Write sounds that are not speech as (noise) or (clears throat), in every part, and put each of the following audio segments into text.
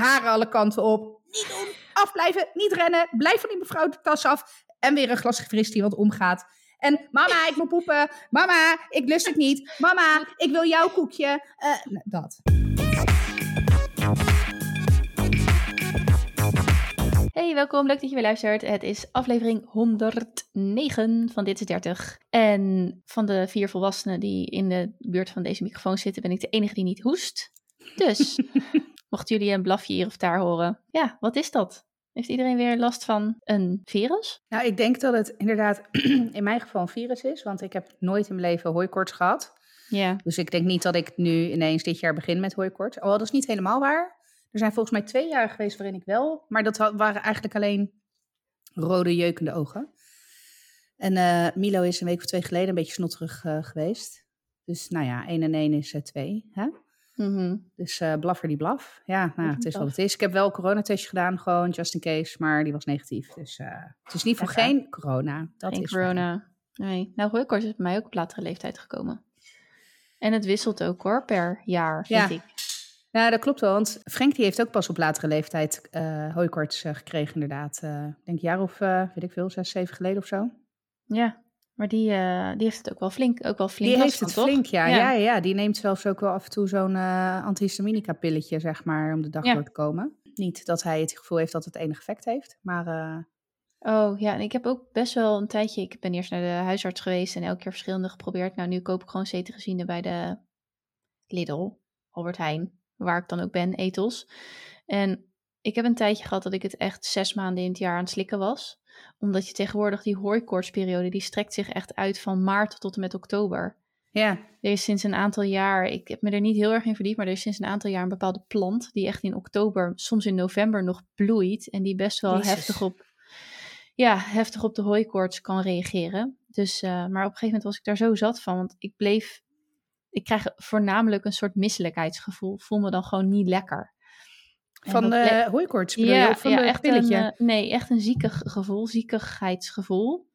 haren alle kanten op. Niet doen, afblijven, niet rennen. Blijf van die mevrouw de tas af. En weer een glas fris die wat omgaat. En mama, ik moet poepen. Mama, ik lust het niet. Mama, ik wil jouw koekje. Uh, dat. Hey, welkom. Leuk dat je weer luistert. Het is aflevering 109 van Dit is 30. En van de vier volwassenen die in de buurt van deze microfoon zitten, ben ik de enige die niet hoest. Dus, (laughs) mochten jullie een blafje hier of daar horen, ja, wat is dat? Heeft iedereen weer last van een virus? Nou, ik denk dat het inderdaad (clears throat) in mijn geval een virus is, want ik heb nooit in mijn leven hooikoorts gehad. Ja. Dus ik denk niet dat ik nu ineens dit jaar begin met hooikoorts. Oh, dat is niet helemaal waar. Er zijn volgens mij twee jaar geweest waarin ik wel, maar dat waren eigenlijk alleen rode jeukende ogen. En uh, Milo is een week of twee geleden een beetje snotterig uh, geweest. Dus nou ja, 1 en 1 is 2. Hè? Mhm. Dus uh, blaffer die blaf. Ja, nou, het is wat het is. Ik heb wel een coronatestje gedaan, gewoon just in case, maar die was negatief. Dus uh, het is niet voor geen corona. Dat geen is corona. Nee. Nou, hooikoorts is bij mij ook op latere leeftijd gekomen. En het wisselt ook hoor, per jaar, vind ik. Ja, dat klopt wel. Want Frank die heeft ook pas op latere leeftijd uh, hooikoorts gekregen, inderdaad. Ik denk een jaar of, weet ik veel, zes, zeven geleden of zo. Ja, maar die, uh, die heeft het ook wel flink, ook wel flink Die heeft het flink, ja. ja. Ja. ja. Die neemt zelfs ook wel af en toe zo'n uh, antihistaminica pilletje, zeg maar, om de dag door te komen. Niet dat hij het gevoel heeft dat het enig effect heeft, maar... Uh... Oh ja, en ik heb ook best wel een tijdje... Ik ben eerst naar de huisarts geweest en elke keer verschillende geprobeerd. Nou, nu koop ik gewoon cetirizine bij de Lidl, Albert Heijn, waar ik dan ook ben, Ethos. En ik heb een tijdje gehad dat ik het echt zes maanden in het jaar aan het slikken was omdat je tegenwoordig die hooikoortsperiode, die strekt zich echt uit van maart tot en met oktober. Ja. Er is sinds een aantal jaar, ik heb me er niet heel erg in verdiept, maar er is sinds een aantal jaar een bepaalde plant die echt in oktober, soms in november nog bloeit en die best wel heftig op, ja, heftig op de hooikoorts kan reageren. Dus, uh, maar op een gegeven moment was ik daar zo zat van, want ik bleef, ik krijg voornamelijk een soort misselijkheidsgevoel, voel me dan gewoon niet lekker. Van de hooikoorts ja, van ja, echt pilletje? Een, uh, nee, echt een ziekig gevoel, ziekigheidsgevoel.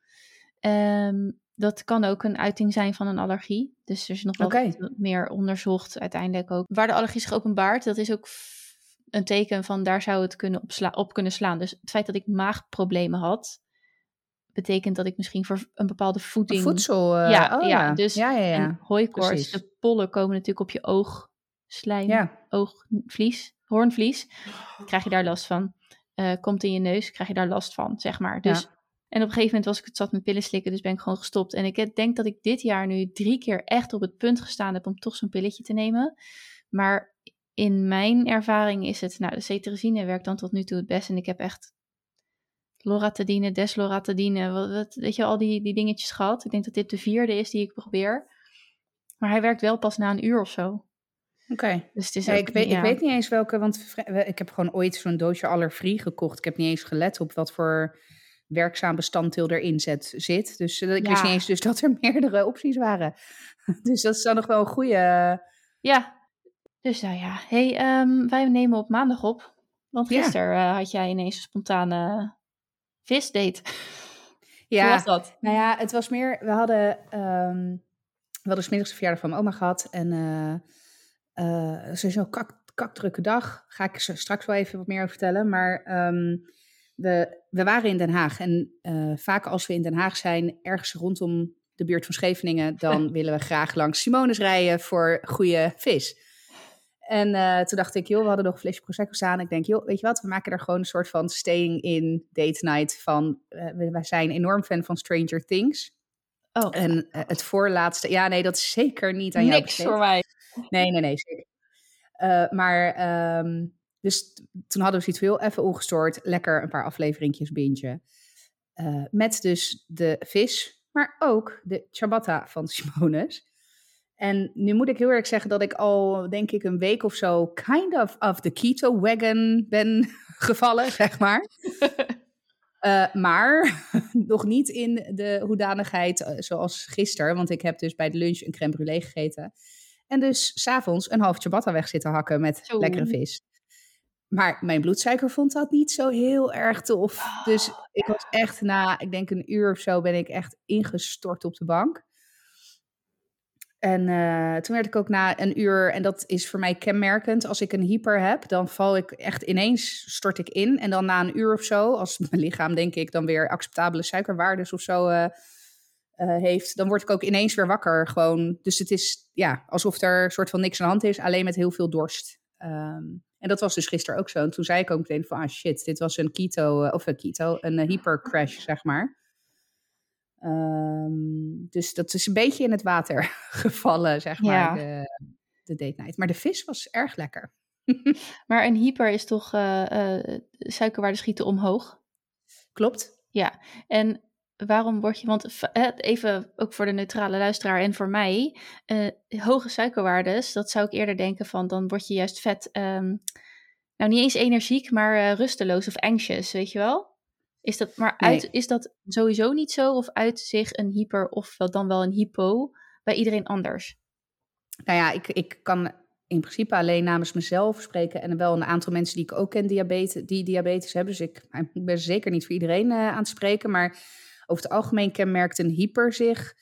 Um, dat kan ook een uiting zijn van een allergie. Dus er is nog wel okay. meer onderzocht uiteindelijk ook. Waar de allergie zich openbaart, dat is ook een teken van daar zou het kunnen op, kunnen slaan. Dus het feit dat ik maagproblemen had, betekent dat ik misschien voor een bepaalde voeding... Voedsel, uh, ja, oh, ja, dus ja, ja, ja. hooikoorts, de pollen komen natuurlijk op je oog, slijm, ja. oogvlies hoornvlies, krijg je daar last van. Uh, komt in je neus, krijg je daar last van, zeg maar. Dus, ja. En op een gegeven moment was ik het zat met pillen slikken, dus ben ik gewoon gestopt. En ik denk dat ik dit jaar nu drie keer echt op het punt gestaan heb om toch zo'n pilletje te nemen. Maar in mijn ervaring is het, nou, de cetirizine werkt dan tot nu toe het best. En ik heb echt loratadine, desloratadine, wat, wat, weet je, al die, die dingetjes gehad. Ik denk dat dit de vierde is die ik probeer. Maar hij werkt wel pas na een uur of zo. Oké. Dus het is ik, weet, ik weet niet eens welke, want ik heb gewoon ooit zo'n doosje Allerfree gekocht. Ik heb niet eens gelet op wat voor werkzaam bestanddeel erin zet, zit. Dus uh, ik wist niet eens dus dat er (laughs) meerdere opties waren. (laughs) dus dat is dan nog wel een goede... Ja, dus nou ja. hey, um, wij nemen op maandag op. Want gisteren uh, had jij ineens een spontane visdate. (laughs) Ja, Hoe was dat? Nou ja, het was meer... We hadden, um, we hadden smiddags de verjaardag van mijn oma gehad. En... Uh, uh, sowieso kak, kakdrukke dag. Ga ik straks wel even wat meer over vertellen. Maar um, we, we waren in Den Haag. En uh, vaak als we in Den Haag zijn, ergens rondom de buurt van Scheveningen, dan (laughs) willen we graag langs Simonis rijden voor goede vis. En uh, toen dacht ik, joh, we hadden nog een flesje Prosecco staan. Ik denk, joh, weet je wat, we maken er gewoon een soort van staying in date night van. Uh, wij zijn enorm fan van Stranger Things. Oh. En het voorlaatste, ja nee, dat is zeker niet aan jou Niks voor mij. Nee, nee, nee, zeker. Uh, maar, um, dus toen hadden we zoiets veel even ongestoord. Lekker een paar afleveringjes bintje. Uh, met dus de vis, maar ook de ciabatta van Simones. En nu moet ik heel erg zeggen dat ik al, denk ik, een week of zo kind of of the keto wagon ben (laughs) gevallen, zeg maar. Uh, maar (laughs) nog niet in de hoedanigheid zoals gisteren. Want ik heb dus bij de lunch een crème brûlée gegeten. En dus s'avonds een half ciabatta weg zitten hakken met lekkere vis. Maar mijn bloedsuiker vond dat niet zo heel erg tof. Dus oh, ik was echt na, ik denk een uur of zo, ben ik echt ingestort op de bank. En uh, toen werd ik ook na een uur, en dat is voor mij kenmerkend, als ik een hyper heb, dan val ik echt ineens, stort ik in. En dan na een uur of zo, als (laughs) mijn lichaam denk ik dan weer acceptabele suikerwaardes of zo uh, uh, heeft, dan word ik ook ineens weer wakker. Gewoon. Dus het is ja, alsof er soort van niks aan de hand is, alleen met heel veel dorst. Um, en dat was dus gisteren ook zo. En toen zei ik ook meteen van, ah shit, dit was een keto, of een keto, een hyper crash, zeg maar. Um, dus dat is een beetje in het water (laughs) gevallen, zeg maar, ja. de, de date night. Maar de vis was erg lekker. (laughs) maar een hyper is toch uh, uh, suikerwaarden schieten omhoog? Klopt. Ja, en waarom word je, want even ook voor de neutrale luisteraar en voor mij, uh, hoge suikerwaardes, dat zou ik eerder denken van, dan word je juist vet, um, nou niet eens energiek, maar rusteloos of anxious, weet je wel? Is dat, maar uit, is dat sowieso niet zo? Of uit zich een hyper of dan wel een hypo bij iedereen anders? Nou ja, ik, ik kan in principe alleen namens mezelf spreken. En wel een aantal mensen die ik ook ken diabetes, die diabetes hebben. Dus ik, ik ben zeker niet voor iedereen uh, aan het spreken. Maar over het algemeen kenmerkt een hyper zich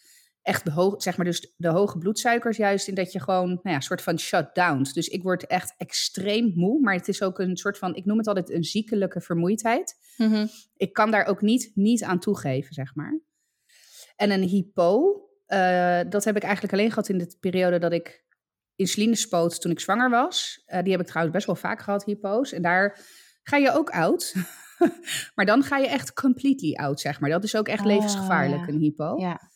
echt zeg maar dus de hoge bloedsuikers juist in dat je gewoon nou ja, een soort van shutdown. Dus ik word echt extreem moe, maar het is ook een soort van, ik noem het altijd een ziekelijke vermoeidheid. Mm-hmm. Ik kan daar ook niet, niet aan toegeven, zeg maar. En een hypo, uh, dat heb ik eigenlijk alleen gehad in de periode dat ik insuline spoot toen ik zwanger was. Uh, die heb ik trouwens best wel vaak gehad, hypo's. En daar ga je ook oud. (laughs) maar dan ga je echt completely out, zeg maar. Dat is ook echt oh, levensgevaarlijk, ja. een hypo. Ja.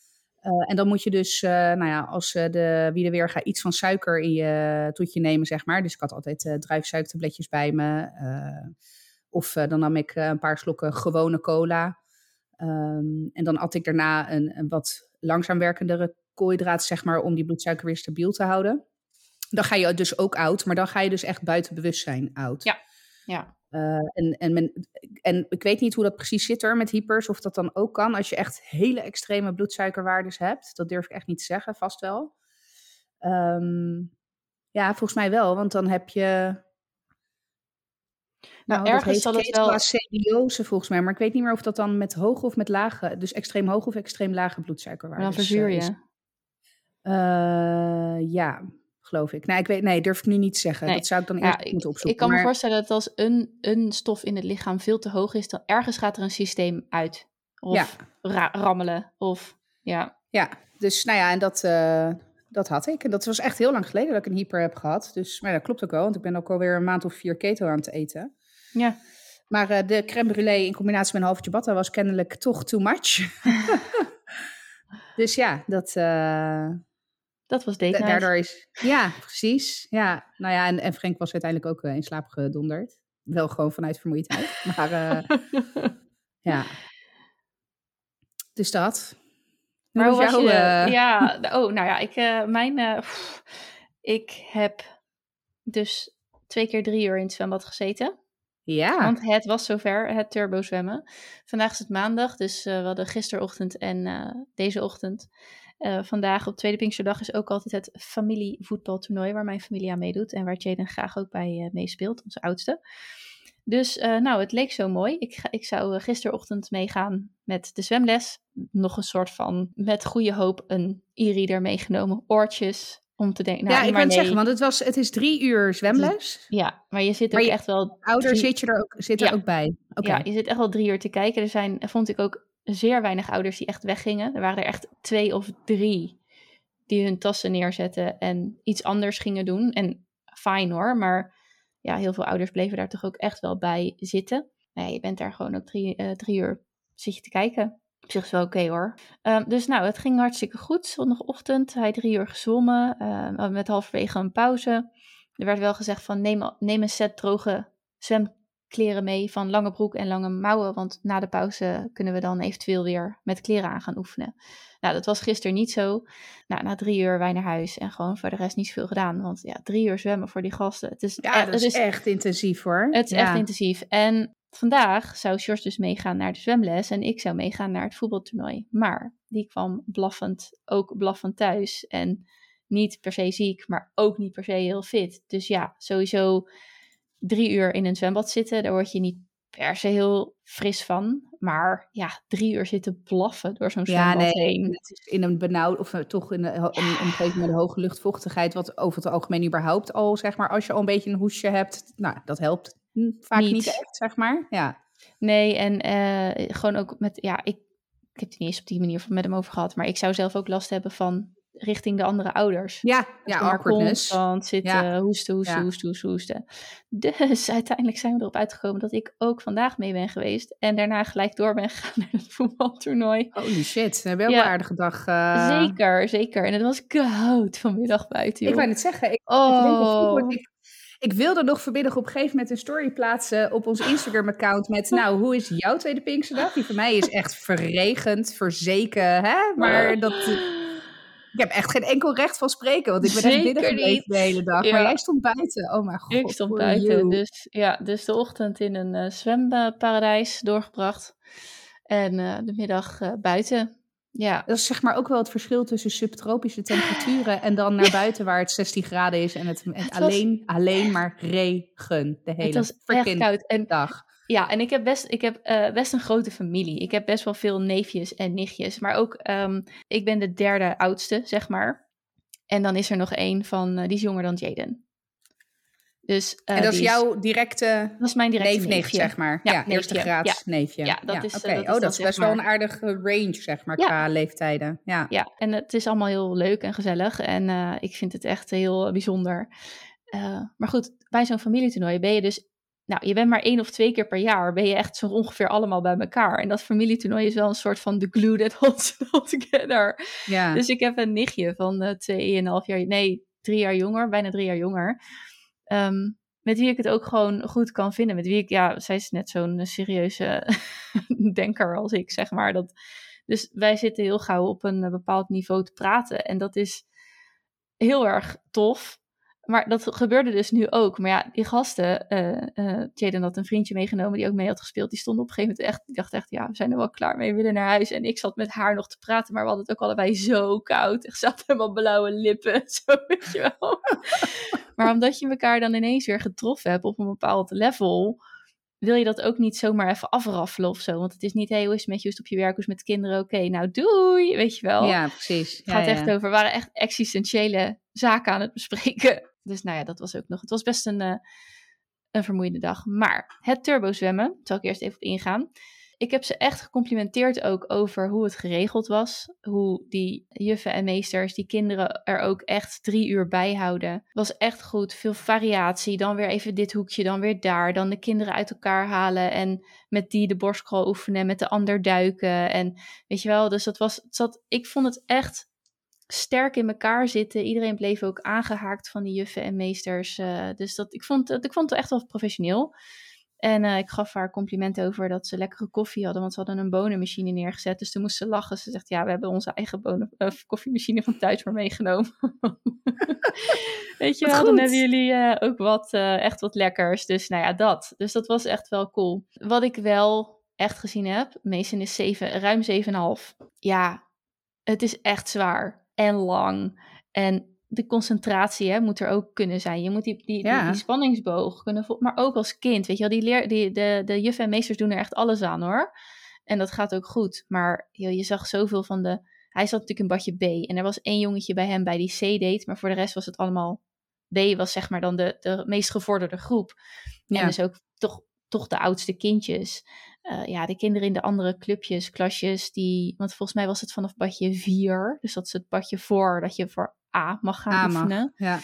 Uh, en dan moet je dus, uh, nou ja, als uh, de wie de weer gaat iets van suiker in je toetje nemen, zeg maar. Dus ik had altijd druifsuikertabletjes bij me. of dan nam ik een paar slokken gewone cola. Um, en dan at ik daarna een, een wat langzaam werkendere koolhydraat, zeg maar, om die bloedsuiker weer stabiel te houden. Dan ga je dus ook oud, maar dan ga je dus echt buiten bewustzijn oud. Ja, ja. Uh, en, en, men, en ik weet niet hoe dat precies zit er met hypers, of dat dan ook kan als je echt hele extreme bloedsuikerwaardes hebt. Dat durf ik echt niet te zeggen, vast wel. Um, ja, volgens mij wel, want dan heb je. Nou, nou ergens zal het wel. Acidiose volgens mij, maar ik weet niet meer of dat dan met hoge of met lage, dus extreem hoge of extreem lage bloedsuikerwaardes. Maar dan verzuur je. Uh, ja, geloof ik. Nee, ik weet, nee, durf ik nu niet te zeggen. Dat zou ik dan eerst ja, moeten opzoeken. Ik kan me voorstellen dat als een, een stof in het lichaam veel te hoog is, dan ergens gaat er een systeem uit. Of ja. ra rammelen. Of ja. Ja, dus nou ja, en dat, uh, dat had ik. En dat was echt heel lang geleden dat ik een hyper heb gehad. Dus, maar dat klopt ook wel, want ik ben ook alweer een maand of vier keto aan het eten. Ja. Maar uh, de crème brûlée in combinatie met een half ciabatta was kennelijk toch too much. (laughs) (laughs) dus ja, dat... Uh, dat was date Daardoor is, ja, precies. Ja, nou ja, en, en Frank was uiteindelijk ook uh, in slaap gedonderd. Wel gewoon vanuit vermoeidheid. (laughs) Maar uh, ja. Dus dat. Hoe maar hoe was, was je, uh... Ja, (laughs) oh, nou ja, ik, mijn, pff, ik heb dus twee keer drie uur in het zwembad gezeten. Ja. Want het was zover, het turbo zwemmen. Vandaag is het maandag, dus we hadden gisterochtend en deze ochtend uh, vandaag op Tweede Pinksterdag is ook altijd het familievoetbaltoernooi waar mijn familie aan meedoet en waar Jaden graag ook bij uh, meespeelt, onze oudste. Dus uh, nou, het leek zo mooi. Ik, ga, ik zou gisterochtend meegaan met de zwemles. Nog een soort van, met goede hoop, een e-reader meegenomen. Oortjes, om te denken. Nou, ja, ik kan nee. zeggen, want het, was, het is drie uur zwemles. Ja, maar je zit ook echt wel... Ouder drie... zit je er ook, zit er ook bij. Okay. Ja, je zit echt wel drie uur te kijken. Er zijn, vond ik ook zeer weinig ouders die echt weggingen. Er waren er echt twee of drie die hun tassen neerzetten en iets anders gingen doen. En fijn hoor, maar ja, heel veel ouders bleven daar toch ook echt wel bij zitten. Nee, je bent daar gewoon ook drie, uh, drie uur zit je te kijken. Op zich is wel oké okay, hoor. Um, dus nou, het ging hartstikke goed. Zondagochtend, hij drie uur gezwommen, uh, met halverwege een pauze. Er werd wel gezegd van neem, neem een set droge zwem kleren mee van lange broek en lange mouwen. Want na de pauze kunnen we dan eventueel weer met kleren aan gaan oefenen. Nou, dat was gisteren niet zo. Nou, na drie uur wij naar huis en gewoon voor de rest niet veel gedaan. Want ja, drie uur zwemmen voor die gasten. Het is, ja, dat is, is echt intensief hoor. Het is ja. echt intensief. En vandaag zou George dus meegaan naar de zwemles en ik zou meegaan naar het voetbaltoernooi. Maar die kwam blaffend, ook blaffend thuis. En niet per se ziek, maar ook niet per se heel fit. Dus ja, sowieso drie uur in een zwembad zitten, daar word je niet per se heel fris van. Maar ja, drie uur zitten blaffen door zo'n Ja, zwembad nee, heen. het is in een benauwd, of eh, toch in een, omgeving met een hoge luchtvochtigheid, wat over het algemeen überhaupt al, zeg maar, als je al een beetje een hoesje hebt, nou, dat helpt vaak niet, Niet. echt, zeg maar. Ja, Nee, en eh, gewoon ook met, ja, ik, ik heb het niet eens op die manier met hem over gehad. Maar ik zou zelf ook last hebben van richting de andere ouders. ja, ja awkwardness. constant zitten Ja. hoesten, hoesten, Ja. hoesten, hoesten, hoesten. Dus (laughs) uiteindelijk zijn we erop uitgekomen dat ik ook vandaag mee ben geweest. En daarna gelijk door ben gegaan naar het voetbaltoernooi. Holy shit, we hebben Ja. een aardige dag. eh. Zeker, zeker. En het was koud vanmiddag buiten, Ik wou net zeggen, ik, Oh, ik, ik wilde nog vanmiddag op een gegeven moment een story plaatsen op ons Instagram-account met, (laughs) nou, hoe is jouw tweede Pinksterdag? Die van mij is echt verregend, verzeken, hè? Maar dat, ik heb echt geen enkel recht van spreken, want ik ben echt Zeker binnen gebleven niet. de hele dag. Ja. Maar jij stond buiten. Oh mijn god. ik stond buiten. you. Dus ja, dus de ochtend in een eh, zwemparadijs doorgebracht. En eh, de middag eh, buiten. Ja, Dat is zeg maar ook wel het verschil tussen subtropische temperaturen en dan naar buiten waar het 16 graden is en het, het Het was- alleen, alleen maar regen de hele het was echt koud. En dag. Ja, en ik heb best, ik heb, eh, best een grote familie. Ik heb best wel veel neefjes en nichtjes. Maar ook, ehm, ik ben de derde oudste, zeg maar. En dan is er nog één van, eh, die is jonger dan Jaden. Dus, eh, en dat is jouw directe dat is mijn directe neef, neefje. zeg maar. Ja, Ja, eerste graad neefje. Ja, dat is, eh, oké. dat is oh, dat is best wel een aardige range, zeg maar, Ja. qua leeftijden. Ja. Ja, en het is allemaal heel leuk en gezellig. En ik vind het echt heel bijzonder. Maar goed, bij zo'n familietoernooi ben je dus... Nou, je bent maar één of twee keer per jaar. Ben je echt zo ongeveer allemaal bij elkaar. En dat familietoernooi is wel een soort van the glue that holds it all together. ja. Dus ik heb een nichtje van eh, tweeënhalf jaar... Nee, drie jaar jonger. Bijna drie jaar jonger. Ehm, met wie ik het ook gewoon goed kan vinden. Met wie ik... Ja, zij is net zo'n serieuze (laughs) denker als ik, zeg maar. Dat, dus wij zitten heel gauw op een eh, bepaald niveau te praten. En dat is heel erg tof. Maar dat gebeurde dus nu ook. Maar ja, die gasten, eh, Jaden had een vriendje meegenomen die ook mee had gespeeld. Die stond op een gegeven moment echt, die dacht echt, ja, we zijn er wel klaar mee, we willen naar huis. En ik zat met haar nog te praten, maar we hadden het ook allebei zo koud. Ik zat helemaal blauwe lippen, (laughs) zo weet je wel. (laughs) maar omdat je elkaar dan ineens weer getroffen hebt op een bepaald level, wil je dat ook niet zomaar even afraffelen of zo. Want het is niet, hey, hoe is het met je, op je werk, hoe is het met de kinderen? Oké, nou doei, weet je wel. ja, precies. Het gaat ja. echt over, we waren echt existentiële zaken aan het bespreken. (laughs) Dus nou ja, dat was ook nog. Het was best een, eh, een vermoeiende dag. Maar het turbozwemmen, daar zal ik eerst even op ingaan. Ik heb ze echt gecomplimenteerd ook over hoe het geregeld was. Hoe die juffen en meesters, die kinderen er ook echt drie uur bij houden. Was echt goed. Veel variatie. Dan weer even dit hoekje, dan weer daar. Dan de kinderen uit elkaar halen en met die de borstcrawl oefenen. Met de ander duiken. En weet je wel, dus dat was, het ik vond het echt sterk in elkaar zitten. Iedereen bleef ook aangehaakt van die juffen en meesters. eh, dus dat, ik, vond, ik vond het echt wel professioneel. En eh, ik gaf haar complimenten over dat ze lekkere koffie hadden, want ze hadden een bonenmachine neergezet. Dus toen moest ze lachen. Ze zegt, ja, we hebben onze eigen bonen, eh, koffiemachine van thuis maar meegenomen. (laughs) Weet je wel, dan hebben jullie eh, ook wat, echt wat lekkers. Dus nou ja, dat. Dus dat was echt wel cool. Wat ik wel echt gezien heb, Mason is 7, ruim 7,5. Ja, het is echt zwaar en lang. En de concentratie hè, moet er ook kunnen zijn. Je moet die, die, die, Ja. die spanningsboog kunnen Maar ook als kind, weet je wel. Die leer, die, de, de juffen en meesters doen er echt alles aan hoor. En dat gaat ook goed. Maar joh, je zag zoveel van de... Hij zat natuurlijk in badje B. En er was één jongetje bij hem bij die C deed. Maar voor de rest was het allemaal... B was zeg maar dan de, de meest gevorderde groep. Ja. En dus ook toch, toch de oudste kindjes. Eh, ja, de kinderen in de andere clubjes, klasjes, die... Want volgens mij was het vanaf badje 4. Dus dat is het badje voor dat je voor A mag gaan mag. oefenen. Ja.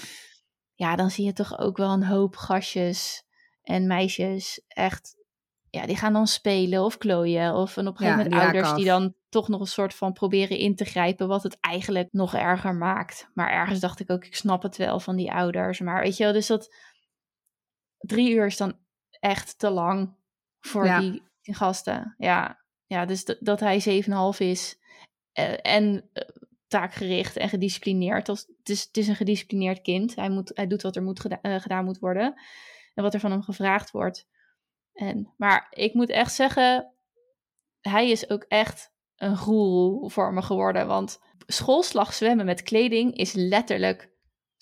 Ja, dan zie je toch ook wel een hoop gastjes en meisjes echt... Ja, die gaan dan spelen of klooien. Of en op een Ja, gegeven moment die ouders die dan toch nog een soort van proberen in te grijpen... wat het eigenlijk nog erger maakt. Maar ergens dacht ik ook, ik snap het wel van die ouders. Maar weet je wel, dus dat... Drie uur is dan echt te lang voor Ja. die, gasten. Ja, ja dus dat hij 7,5 is eh, en eh, taakgericht en gedisciplineerd. Als, het, is, het is een gedisciplineerd kind. Hij, moet, hij doet wat er moet geda- eh, gedaan moet worden en wat er van hem gevraagd wordt. En, maar ik moet echt zeggen, hij is ook echt een goeroe voor me geworden. Want schoolslag zwemmen met kleding is letterlijk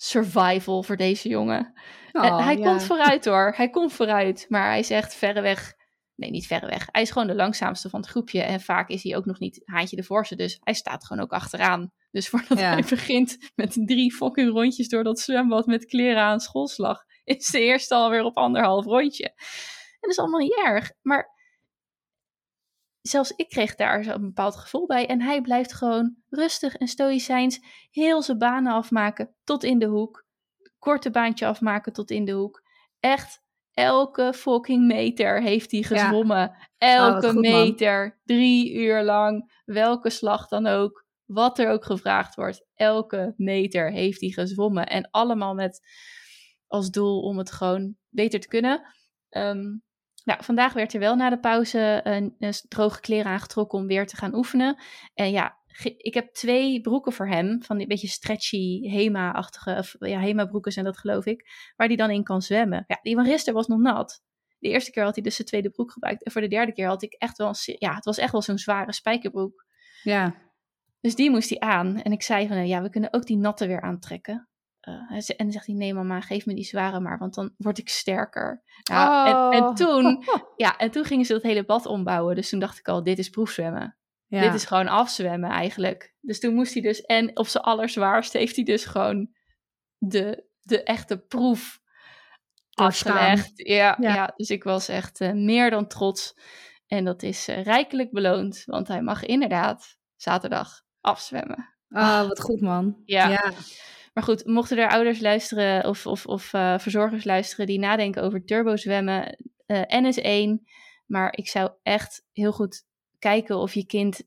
survival voor deze jongen. En Oh, hij ja. komt vooruit hoor. Hij komt vooruit. Maar hij is echt verreweg Nee, niet verreweg. Hij is gewoon de langzaamste van het groepje. En vaak is hij ook nog niet haantje de voorste. Dus hij staat gewoon ook achteraan. Dus voordat Ja. hij begint met drie fucking rondjes door dat zwembad met kleren aan schoolslag, is de eerste alweer op anderhalf rondje. En dat is allemaal niet erg. Maar zelfs ik kreeg daar zo'n bepaald gevoel bij. En hij blijft gewoon rustig en stoïcijns heel zijn banen afmaken tot in de hoek. Korte baantje afmaken tot in de hoek. Echt elke fucking meter heeft hij gezwommen. wat Elke goed, man. meter, drie uur lang, welke slag dan ook, wat er ook gevraagd wordt. Elke meter heeft hij gezwommen. En allemaal met als doel om het gewoon beter te kunnen. Ehm, nou, vandaag werd er wel na de pauze een, een droge kleren aangetrokken om weer te gaan oefenen. En ja, ik heb twee broeken voor hem, van die beetje stretchy Hema-achtige, of ja, Hema-broeken zijn dat geloof ik, waar hij dan in kan zwemmen. Ja, die van gisteren was nog nat. De eerste keer had hij dus zijn tweede broek gebruikt. En voor de derde keer had ik echt wel, een, ja, het was echt wel zo'n zware spijkerbroek. Ja. Dus die moest hij aan. En ik zei van, ja, we kunnen ook die natte weer aantrekken. Eh, en dan zegt hij, nee mama, geef me die zware maar, want dan word ik sterker. Ja, en, en Oh. (laughs) toen, ja, en toen gingen ze dat hele bad ombouwen. Dus toen dacht ik al, dit is proefzwemmen. Ja. Dit is gewoon afzwemmen eigenlijk. Dus toen moest hij dus, en op zijn allerzwaarste heeft hij dus gewoon de, de echte proef Doorstaan. afgelegd. Ja, Ja. ja. dus ik was echt eh, meer dan trots. En dat is eh, rijkelijk beloond, want hij mag inderdaad zaterdag afzwemmen. Oh, wat goed, man. Ja. ja. Maar goed, mochten er ouders luisteren of, of, of eh, verzorgers luisteren die nadenken over turbozwemmen, eh N is één. Maar ik zou echt heel goed kijken of je kind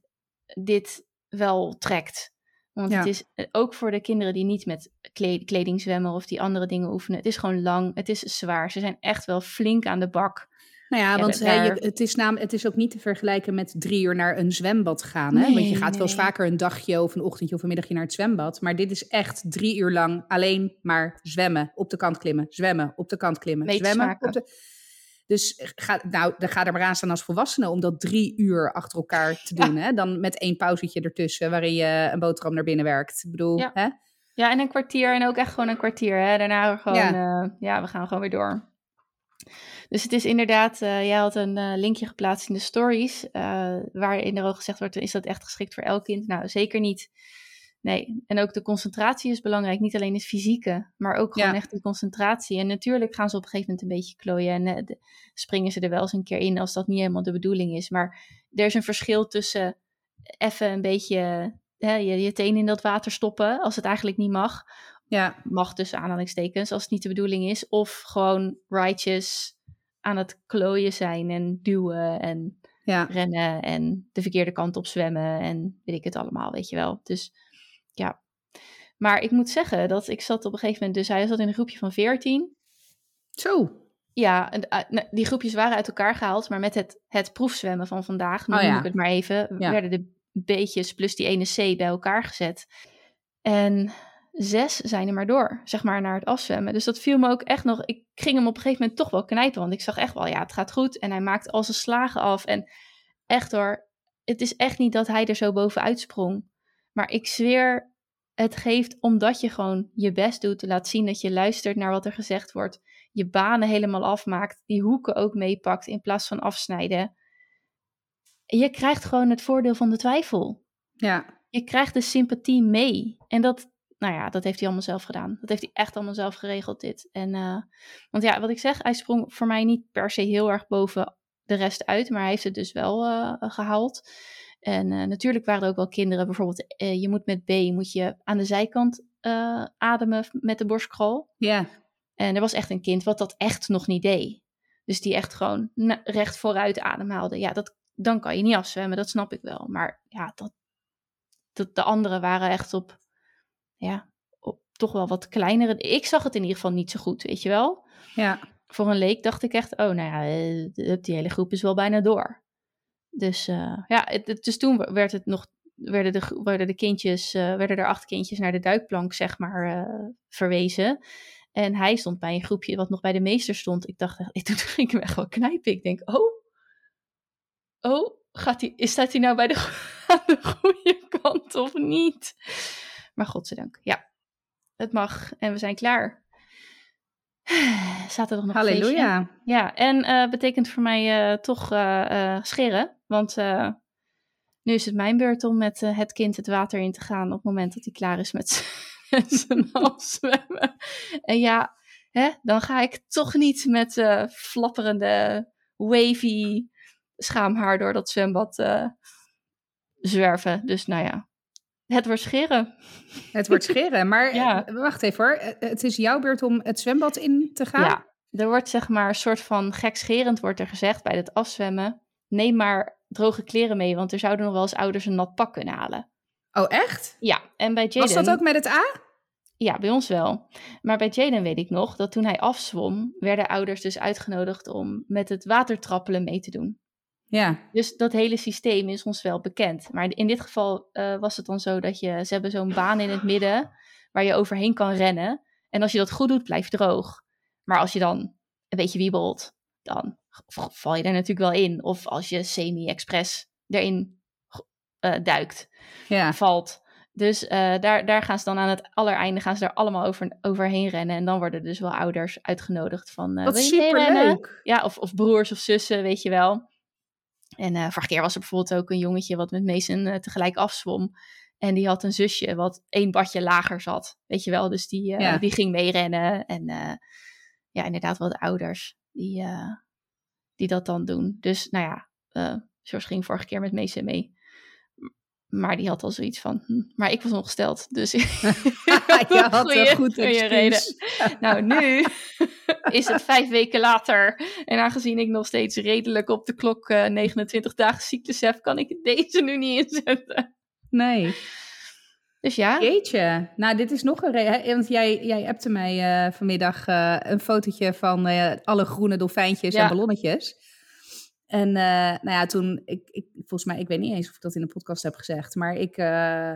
dit wel trekt. Want Ja. het is eh, ook voor de kinderen die niet met kle- kleding zwemmen of die andere dingen oefenen. Het is gewoon lang, het is zwaar. Ze zijn echt wel flink aan de bak. Nou ja, want daar- het, is naam, het is ook niet te vergelijken met drie uur naar een zwembad gaan. Hè? want je Nee, gaat wel eens vaker een dagje of een ochtendje of een middagje naar het zwembad. Maar dit is echt drie uur lang alleen maar zwemmen, op de kant klimmen, zwemmen, op de kant klimmen, zwemmen. smaken. Op de... Dus ga, nou, dan ga er maar aan staan als volwassene om dat drie uur achter elkaar te Ja. doen. Hè? Dan met één pauzetje ertussen waarin je een boterham naar binnen werkt. Ik bedoel, Ja. hè? Ja, en een kwartier en ook echt gewoon een kwartier. Hè? Daarna gewoon, Ja. ja, we gaan gewoon weer door. Dus het is inderdaad, eh, jij had een eh, linkje geplaatst in de stories, eh, waarin er ook gezegd wordt, is dat echt geschikt voor elk kind? Nou, zeker niet. Nee, en ook de concentratie is belangrijk. Niet alleen het fysieke, maar ook gewoon Ja. echt die concentratie. En natuurlijk gaan ze op een gegeven moment een beetje klooien en de- springen ze er wel eens een keer in als dat niet helemaal de bedoeling is. Maar er is een verschil tussen even een beetje hè, je, je teen in dat water stoppen als het eigenlijk niet mag Ja, mag tussen aanhalingstekens, als het niet de bedoeling is. Of gewoon righteous aan het klooien zijn en duwen en ja. rennen en de verkeerde kant op zwemmen en weet ik het allemaal, weet je wel. Dus ja. Maar ik moet zeggen dat ik zat op een gegeven moment, dus hij zat in een groepje van 14. Zo. Ja, en, eh, nou, die groepjes waren uit elkaar gehaald, maar met het, het proefzwemmen van vandaag, noem Oh ja. ik het maar even, Ja. werden de B'tjes plus die ene C bij elkaar gezet. En zes zijn er maar door, zeg maar, naar het afzwemmen. Dus dat viel me ook echt nog, ik ging hem op een gegeven moment toch wel knijpen, want ik zag echt wel, ja, het gaat goed. En hij maakt al zijn slagen af en echt hoor, het is echt niet dat hij er zo bovenuit sprong. Maar ik zweer, het geeft omdat je gewoon je best doet, te laten zien dat je luistert naar wat er gezegd wordt je banen helemaal afmaakt, die hoeken ook meepakt in plaats van afsnijden. Je krijgt gewoon het voordeel van de twijfel. Ja, Je krijgt de sympathie mee. En dat, nou ja, dat heeft hij allemaal zelf gedaan. Dat heeft hij echt allemaal zelf geregeld, dit. En, eh, want ja, wat ik zeg, hij sprong voor mij niet per se heel erg boven de rest uit, maar hij heeft het dus wel eh, gehaald. En eh, natuurlijk waren er ook wel kinderen, bijvoorbeeld, je moet met B, moet je aan de zijkant ademen met de borstkrol. ja. En er was echt een kind wat dat echt nog niet deed. Dus die echt gewoon recht vooruit ademhaalde. Ja, dat, dan kan je niet afzwemmen, dat snap ik wel. Maar ja, dat, dat, de anderen waren echt op, ja, op toch wel wat kleinere. Ik zag het in ieder geval niet zo goed, weet je wel. ja. Voor een leek dacht ik echt, oh nou ja, eh, die hele groep is wel bijna door. Dus eh, ja, het, dus toen werd het nog, werden de, werden de kindjes, eh, werden er acht kindjes naar de duikplank, zeg maar, verwezen. En hij stond bij een groepje wat nog bij de meester stond. Ik dacht, (laughs) toen ging ik hem echt wel knijpen. Ik denk, oh, oh, gaat hij, is, staat hij nou bij de, (laughs) aan de goede kant of niet? Maar godzijdank, ja, het mag en we zijn klaar. (sighs) Zaterdag nog Halleluja. Feestje. Ja, en uh, betekent voor mij uh, toch uh, scheren. Want nu is het mijn beurt om met het kind het water in te gaan op het moment dat hij klaar is met (laughs) zijn zwemmen. En ja, hè, dan ga ik toch niet met flapperende, wavy schaamhaar door dat zwembad zwerven. Dus nou ja, het wordt scheren. Het wordt scheren, maar (laughs) ja. wacht even hoor. Het is jouw beurt om het zwembad in te gaan? Ja, er wordt zeg maar een soort van gekscherend wordt er gezegd bij het afzwemmen. Neem maar droge kleren mee, want er zouden nog wel eens ouders een nat pak kunnen halen. Oh, echt? Ja, en bij Jaden... Was dat ook met het A? Ja, bij ons wel. Maar bij Jaden weet ik nog dat toen hij afzwom, werden ouders dus uitgenodigd om met het watertrappelen mee te doen. Ja. Dus dat hele systeem is ons wel bekend. Maar in dit geval uh, was het dan zo dat je, ze hebben zo'n baan in het midden waar je overheen kan rennen. En als je dat goed doet, blijf je droog. Maar als je dan een beetje wiebelt, dan val je er natuurlijk wel in. Of als je semi-express erin uh, duikt, ja. valt. Dus uh, daar, daar gaan ze dan aan het allereinde gaan ze er allemaal over, overheen rennen. En dan worden dus wel ouders uitgenodigd van... Uh, Wat superleuk! Ja, of, of broers of zussen, weet je wel. En uh, vorige keer was er bijvoorbeeld ook een jongetje wat met Mason uh, tegelijk afzwom. En die had een zusje wat één badje lager zat. Weet je wel, dus die, uh, ja. die ging meerennen. En ja, inderdaad wat ouders die, die dat dan doen. Dus nou ja, George ging vorige keer met Mason mee. Maar die had al zoiets van, hm, maar ik was ongesteld. Dus (laughs) (laughs) je had goeie, een goed reden. Nou, nu (laughs) is het vijf weken later. En aangezien ik nog steeds redelijk op de klok uh, 29 dagen cyclus heb, kan ik deze nu niet inzetten. Nee. Dus ja. Jeetje. Nou, dit is nog een reden. Want jij, jij appte mij uh, vanmiddag uh, een fotootje van alle groene dolfijntjes ja. en ballonnetjes. En uh, nou ja, toen, ik, ik, volgens mij, ik weet niet eens of ik dat in de podcast heb gezegd, maar ik, uh,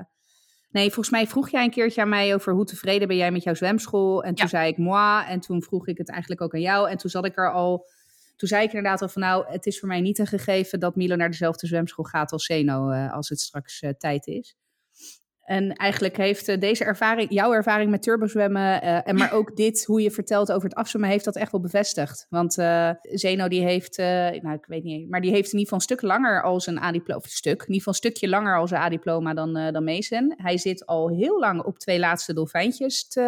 nee, volgens mij vroeg jij een keertje aan mij over hoe tevreden ben jij met jouw zwemschool. En toen ja. zei ik moi, en toen vroeg ik het eigenlijk ook aan jou. En toen zat ik er al, toen zei ik inderdaad al van nou, het is voor mij niet een gegeven dat Milo naar dezelfde zwemschool gaat als Zeno, uh, als het straks tijd is. En eigenlijk heeft uh, deze ervaring, jouw ervaring met turbozwemmen, uh, en maar ook (laughs) dit, hoe je vertelt over het afzwemmen, heeft dat echt wel bevestigd. Want uh, Zeno die heeft, nou ik weet niet, maar die heeft in ieder geval een stuk langer als een A-diploma, stuk, in ieder geval een stukje langer als een A-diploma dan, dan Mason. Hij zit al heel lang op twee laatste dolfijntjes te,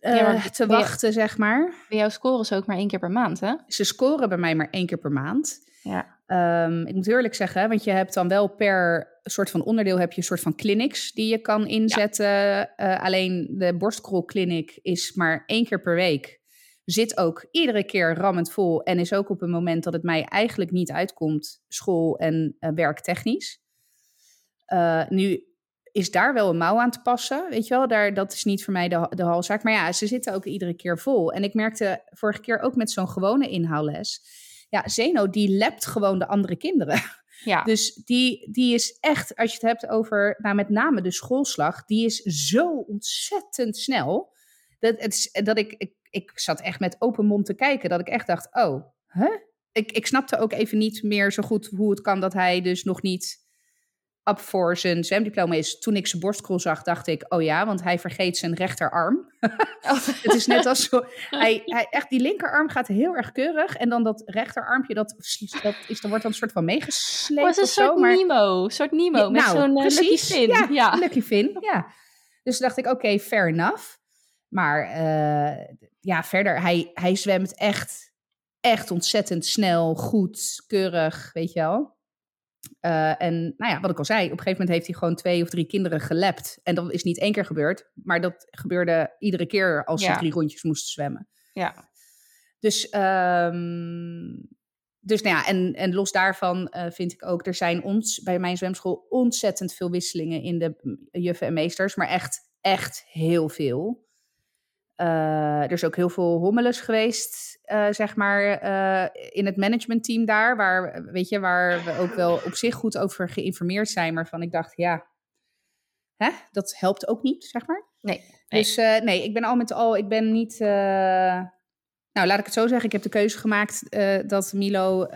ja, te wachten, zeg maar. Bij jou scoren ze ook maar één keer per maand, hè? Ze scoren bij mij maar één keer per maand. Ja. Um, ik moet eerlijk zeggen, want je hebt dan wel per soort van onderdeel heb je een soort van clinics die je kan inzetten. Ja. Uh, alleen de borstkrolclinic is maar één keer per week. Zit ook iedere keer rammend vol en is ook op een moment dat het mij eigenlijk niet uitkomt, school en uh, werktechnisch. Uh, nu is daar wel een mouw aan te passen, weet je wel. Daar, dat is niet voor mij de, de halszaak. Maar ja, ze zitten ook iedere keer vol. En ik merkte vorige keer ook met zo'n gewone inhaalles ja, Zeno die lept gewoon de andere kinderen. Ja. (laughs) Dus die, die is echt, als je het hebt over, nou met name de schoolslag, die is zo ontzettend snel. Dat, het dat ik, ik, ik zat echt met open mond te kijken, dat ik echt dacht, oh, huh? Ik, ik snapte ook even niet meer zo goed hoe het kan dat hij dus nog niet up voor zijn zwemdiploma is. Toen ik zijn borstkrol zag, dacht ik, oh ja, want hij vergeet zijn rechterarm. (laughs) het is net als zo, (laughs) hij, hij, echt, die linkerarm gaat heel erg keurig. En dan dat rechterarmpje, dat, dat, is, dan wordt dan een soort van meegesleept oh, is een soort Nemo, een soort Nemo, ja, met nou, zo'n uh, Lucky Fin. Ja, ja. Lucky Fin, ja. Dus dacht ik, oké, okay, fair enough. Maar uh, ja, verder, hij, hij zwemt echt, echt ontzettend snel, goed, keurig, weet je wel. Uh, en nou ja, wat ik al zei, op een gegeven moment heeft hij gewoon twee of drie kinderen gelept. En dat is niet één keer gebeurd, maar dat gebeurde iedere keer als ze drie rondjes moesten zwemmen. Ja. Dus, um, dus nou ja, en, en los daarvan uh, vind ik ook, er zijn ons bij mijn zwemschool ontzettend veel wisselingen in de juffen en meesters, maar echt, echt heel veel. Uh, er is ook heel veel hommeles geweest, uh, zeg maar, uh, in het managementteam daar. Waar, weet je, waar we ook wel op zich goed over geïnformeerd zijn. Maar van ik dacht, ja, hè, dat helpt ook niet, zeg maar. Nee. nee. Dus nee, ik ben al met al, ik ben niet... nou, laat ik het zo zeggen. Ik heb de keuze gemaakt dat Milo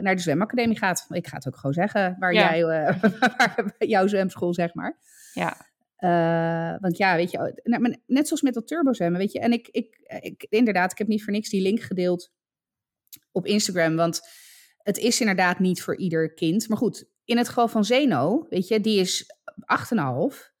naar de zwemacademie gaat. Ik ga het ook gewoon zeggen, waar, ja. jij, (laughs) waar jouw zwemschool, zeg maar. Ja. Uh, want ja, weet je, nou, net zoals met dat turbo zwemmen, weet je. En ik, ik, ik, inderdaad, ik heb niet voor niks die link gedeeld op Instagram. Want het is inderdaad niet voor ieder kind. Maar goed, in het geval van Zeno, weet je, die is 8,5.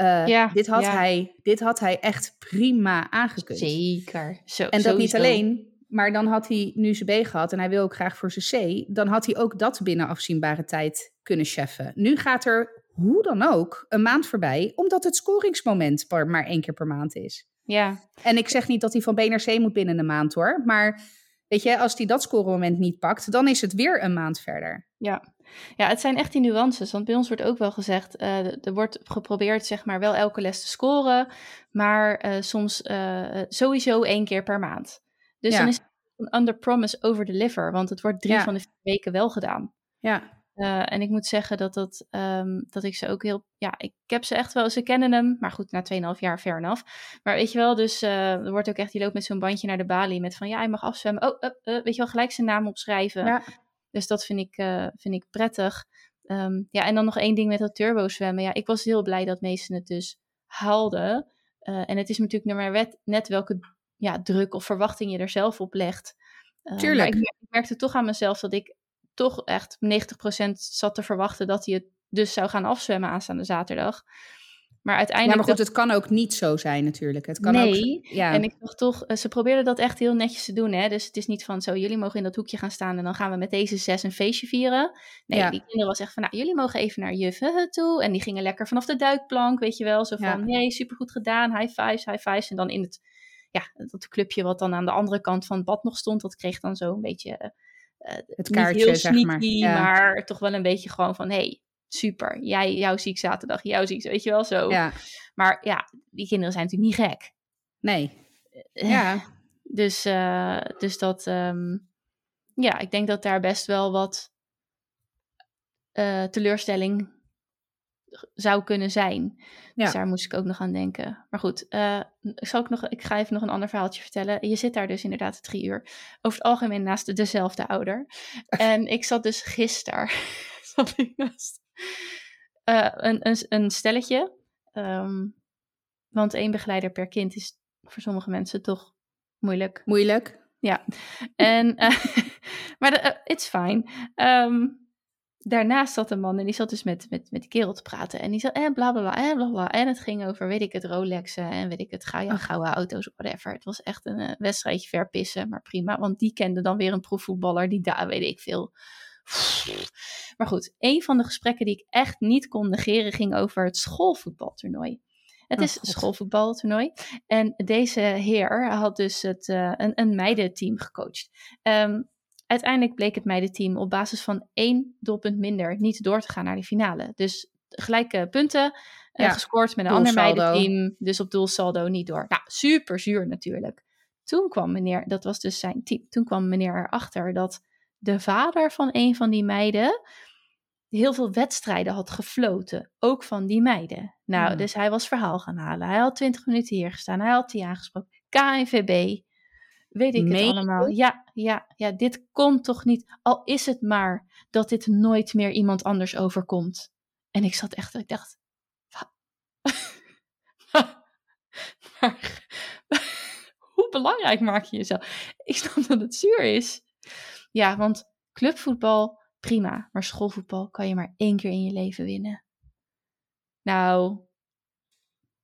Uh, ja, dit, had hij, dit had hij echt prima aangekund. Zeker. Zo, en dat niet alleen, maar dan had hij nu zijn B gehad en hij wil ook graag voor zijn C. Dan had hij ook dat binnen afzienbare tijd kunnen cheffen. Nu gaat er hoe dan ook een maand voorbij, omdat het scoringsmoment maar één keer per maand is. Ja. En ik zeg niet dat hij van B naar C moet binnen een maand hoor, maar weet je, als hij dat scoremoment niet pakt, dan is het weer een maand verder. Ja. Ja, het zijn echt die nuances. Want bij ons wordt ook wel gezegd, uh, er wordt geprobeerd zeg maar wel elke les te scoren, maar uh, soms uh, sowieso één keer per maand. Dus dan is het een under promise over deliver, want het wordt drie van de vier weken wel gedaan. Ja. Uh, en ik moet zeggen dat, dat, um, dat ik ze ook heel. Ja, ik heb ze echt wel. Ze kennen hem. Maar goed, na 2,5 jaar, fair enough. Maar weet je wel, dus uh, er wordt ook echt. Die loopt met zo'n bandje naar de balie. Met van ja, hij mag afzwemmen. Oh, uh, weet je wel, gelijk zijn naam opschrijven. Ja. Dus dat vind ik, vind ik prettig. Um, ja, en dan nog één ding met dat turbo zwemmen. Ja, ik was heel blij dat meesten het dus haalden. en het is natuurlijk maar net, net welke ja, druk of verwachting je er zelf op legt. Tuurlijk. Ik, ik, merkte toch aan mezelf dat ik toch echt 90% zat te verwachten dat hij het dus zou gaan afzwemmen aanstaande zaterdag. Maar uiteindelijk. Ja, maar goed, het kan ook niet zo zijn natuurlijk. Het kan nee, ook, ja. en ik dacht toch, eh, ze probeerden dat echt heel netjes te doen. Hè? Dus het is niet van zo, jullie mogen in dat hoekje gaan staan en dan gaan we met deze zes een feestje vieren. Nee, ja. die kinderen was echt van, nou, jullie mogen even naar juf toe. En die gingen lekker vanaf de duikplank, weet je wel. Zo van, ja. nee, supergoed gedaan, high fives, high fives. En dan in het, ja, dat clubje wat dan aan de andere kant van het bad nog stond, dat kreeg dan zo een beetje uh, het kaartje, heel zeg maar. Ja. maar toch wel een beetje gewoon van, hey, super, jij, jouw ziek zaterdag, jouw ziek, weet je wel zo. Ja. Maar ja, die kinderen zijn natuurlijk niet gek. Nee. Ja. (laughs) dus, uh, dus dat, um, ja, ik denk dat daar best wel wat uh, teleurstelling zou kunnen zijn. Dus ja. Dus daar moest ik ook nog aan denken. Maar goed, uh, zal ik, nog, ik ga even nog een ander verhaaltje vertellen. Je zit daar dus inderdaad drie uur. Over het algemeen naast dezelfde ouder. (laughs) en ik zat dus gisteren (laughs) zat ik naast uh, een, een, een stelletje. Um, want één begeleider per kind is voor sommige mensen toch moeilijk. Moeilijk. Ja. En, uh, (laughs) maar uh, it's fine. Um, daarnaast zat een man en die zat dus met, met, met die kerel te praten. En die zat, en bla bla bla, en bla bla. En het ging over, weet ik het, Rolexen en weet ik het, ja, gouden auto's, whatever. Het was echt een uh, wedstrijdje verpissen, maar prima. Want die kende dan weer een proefvoetballer die daar, weet ik veel. Maar goed, een van de gesprekken die ik echt niet kon negeren ging over het schoolvoetbaltoernooi. Het oh, is een schoolvoetbaltoernooi. En deze heer had dus het, uh, een, een meidenteam gecoacht. Um, Uiteindelijk bleek het meidenteam op basis van één doelpunt minder niet door te gaan naar de finale. Dus gelijke punten uh, gescoord met een ander meidenteam. Dus op doelsaldo niet door. Nou, super zuur natuurlijk. Toen kwam meneer, dat was dus zijn team, toen kwam meneer erachter dat de vader van een van die meiden heel veel wedstrijden had gefloten. Ook van die meiden. Nou, hmm. dus hij was verhaal gaan halen. Hij had 20 minuten hier gestaan. Hij had die aangesproken. KNVB, Weet ik het allemaal. Ja, ja, ja, dit komt toch niet. Al is het maar dat dit nooit meer iemand anders overkomt. En ik zat echt, ik dacht, (laughs) maar, (laughs) hoe belangrijk maak je jezelf? Ik snap dat het zuur is. Ja, want clubvoetbal, prima. Maar schoolvoetbal kan je maar één keer in je leven winnen. Nou,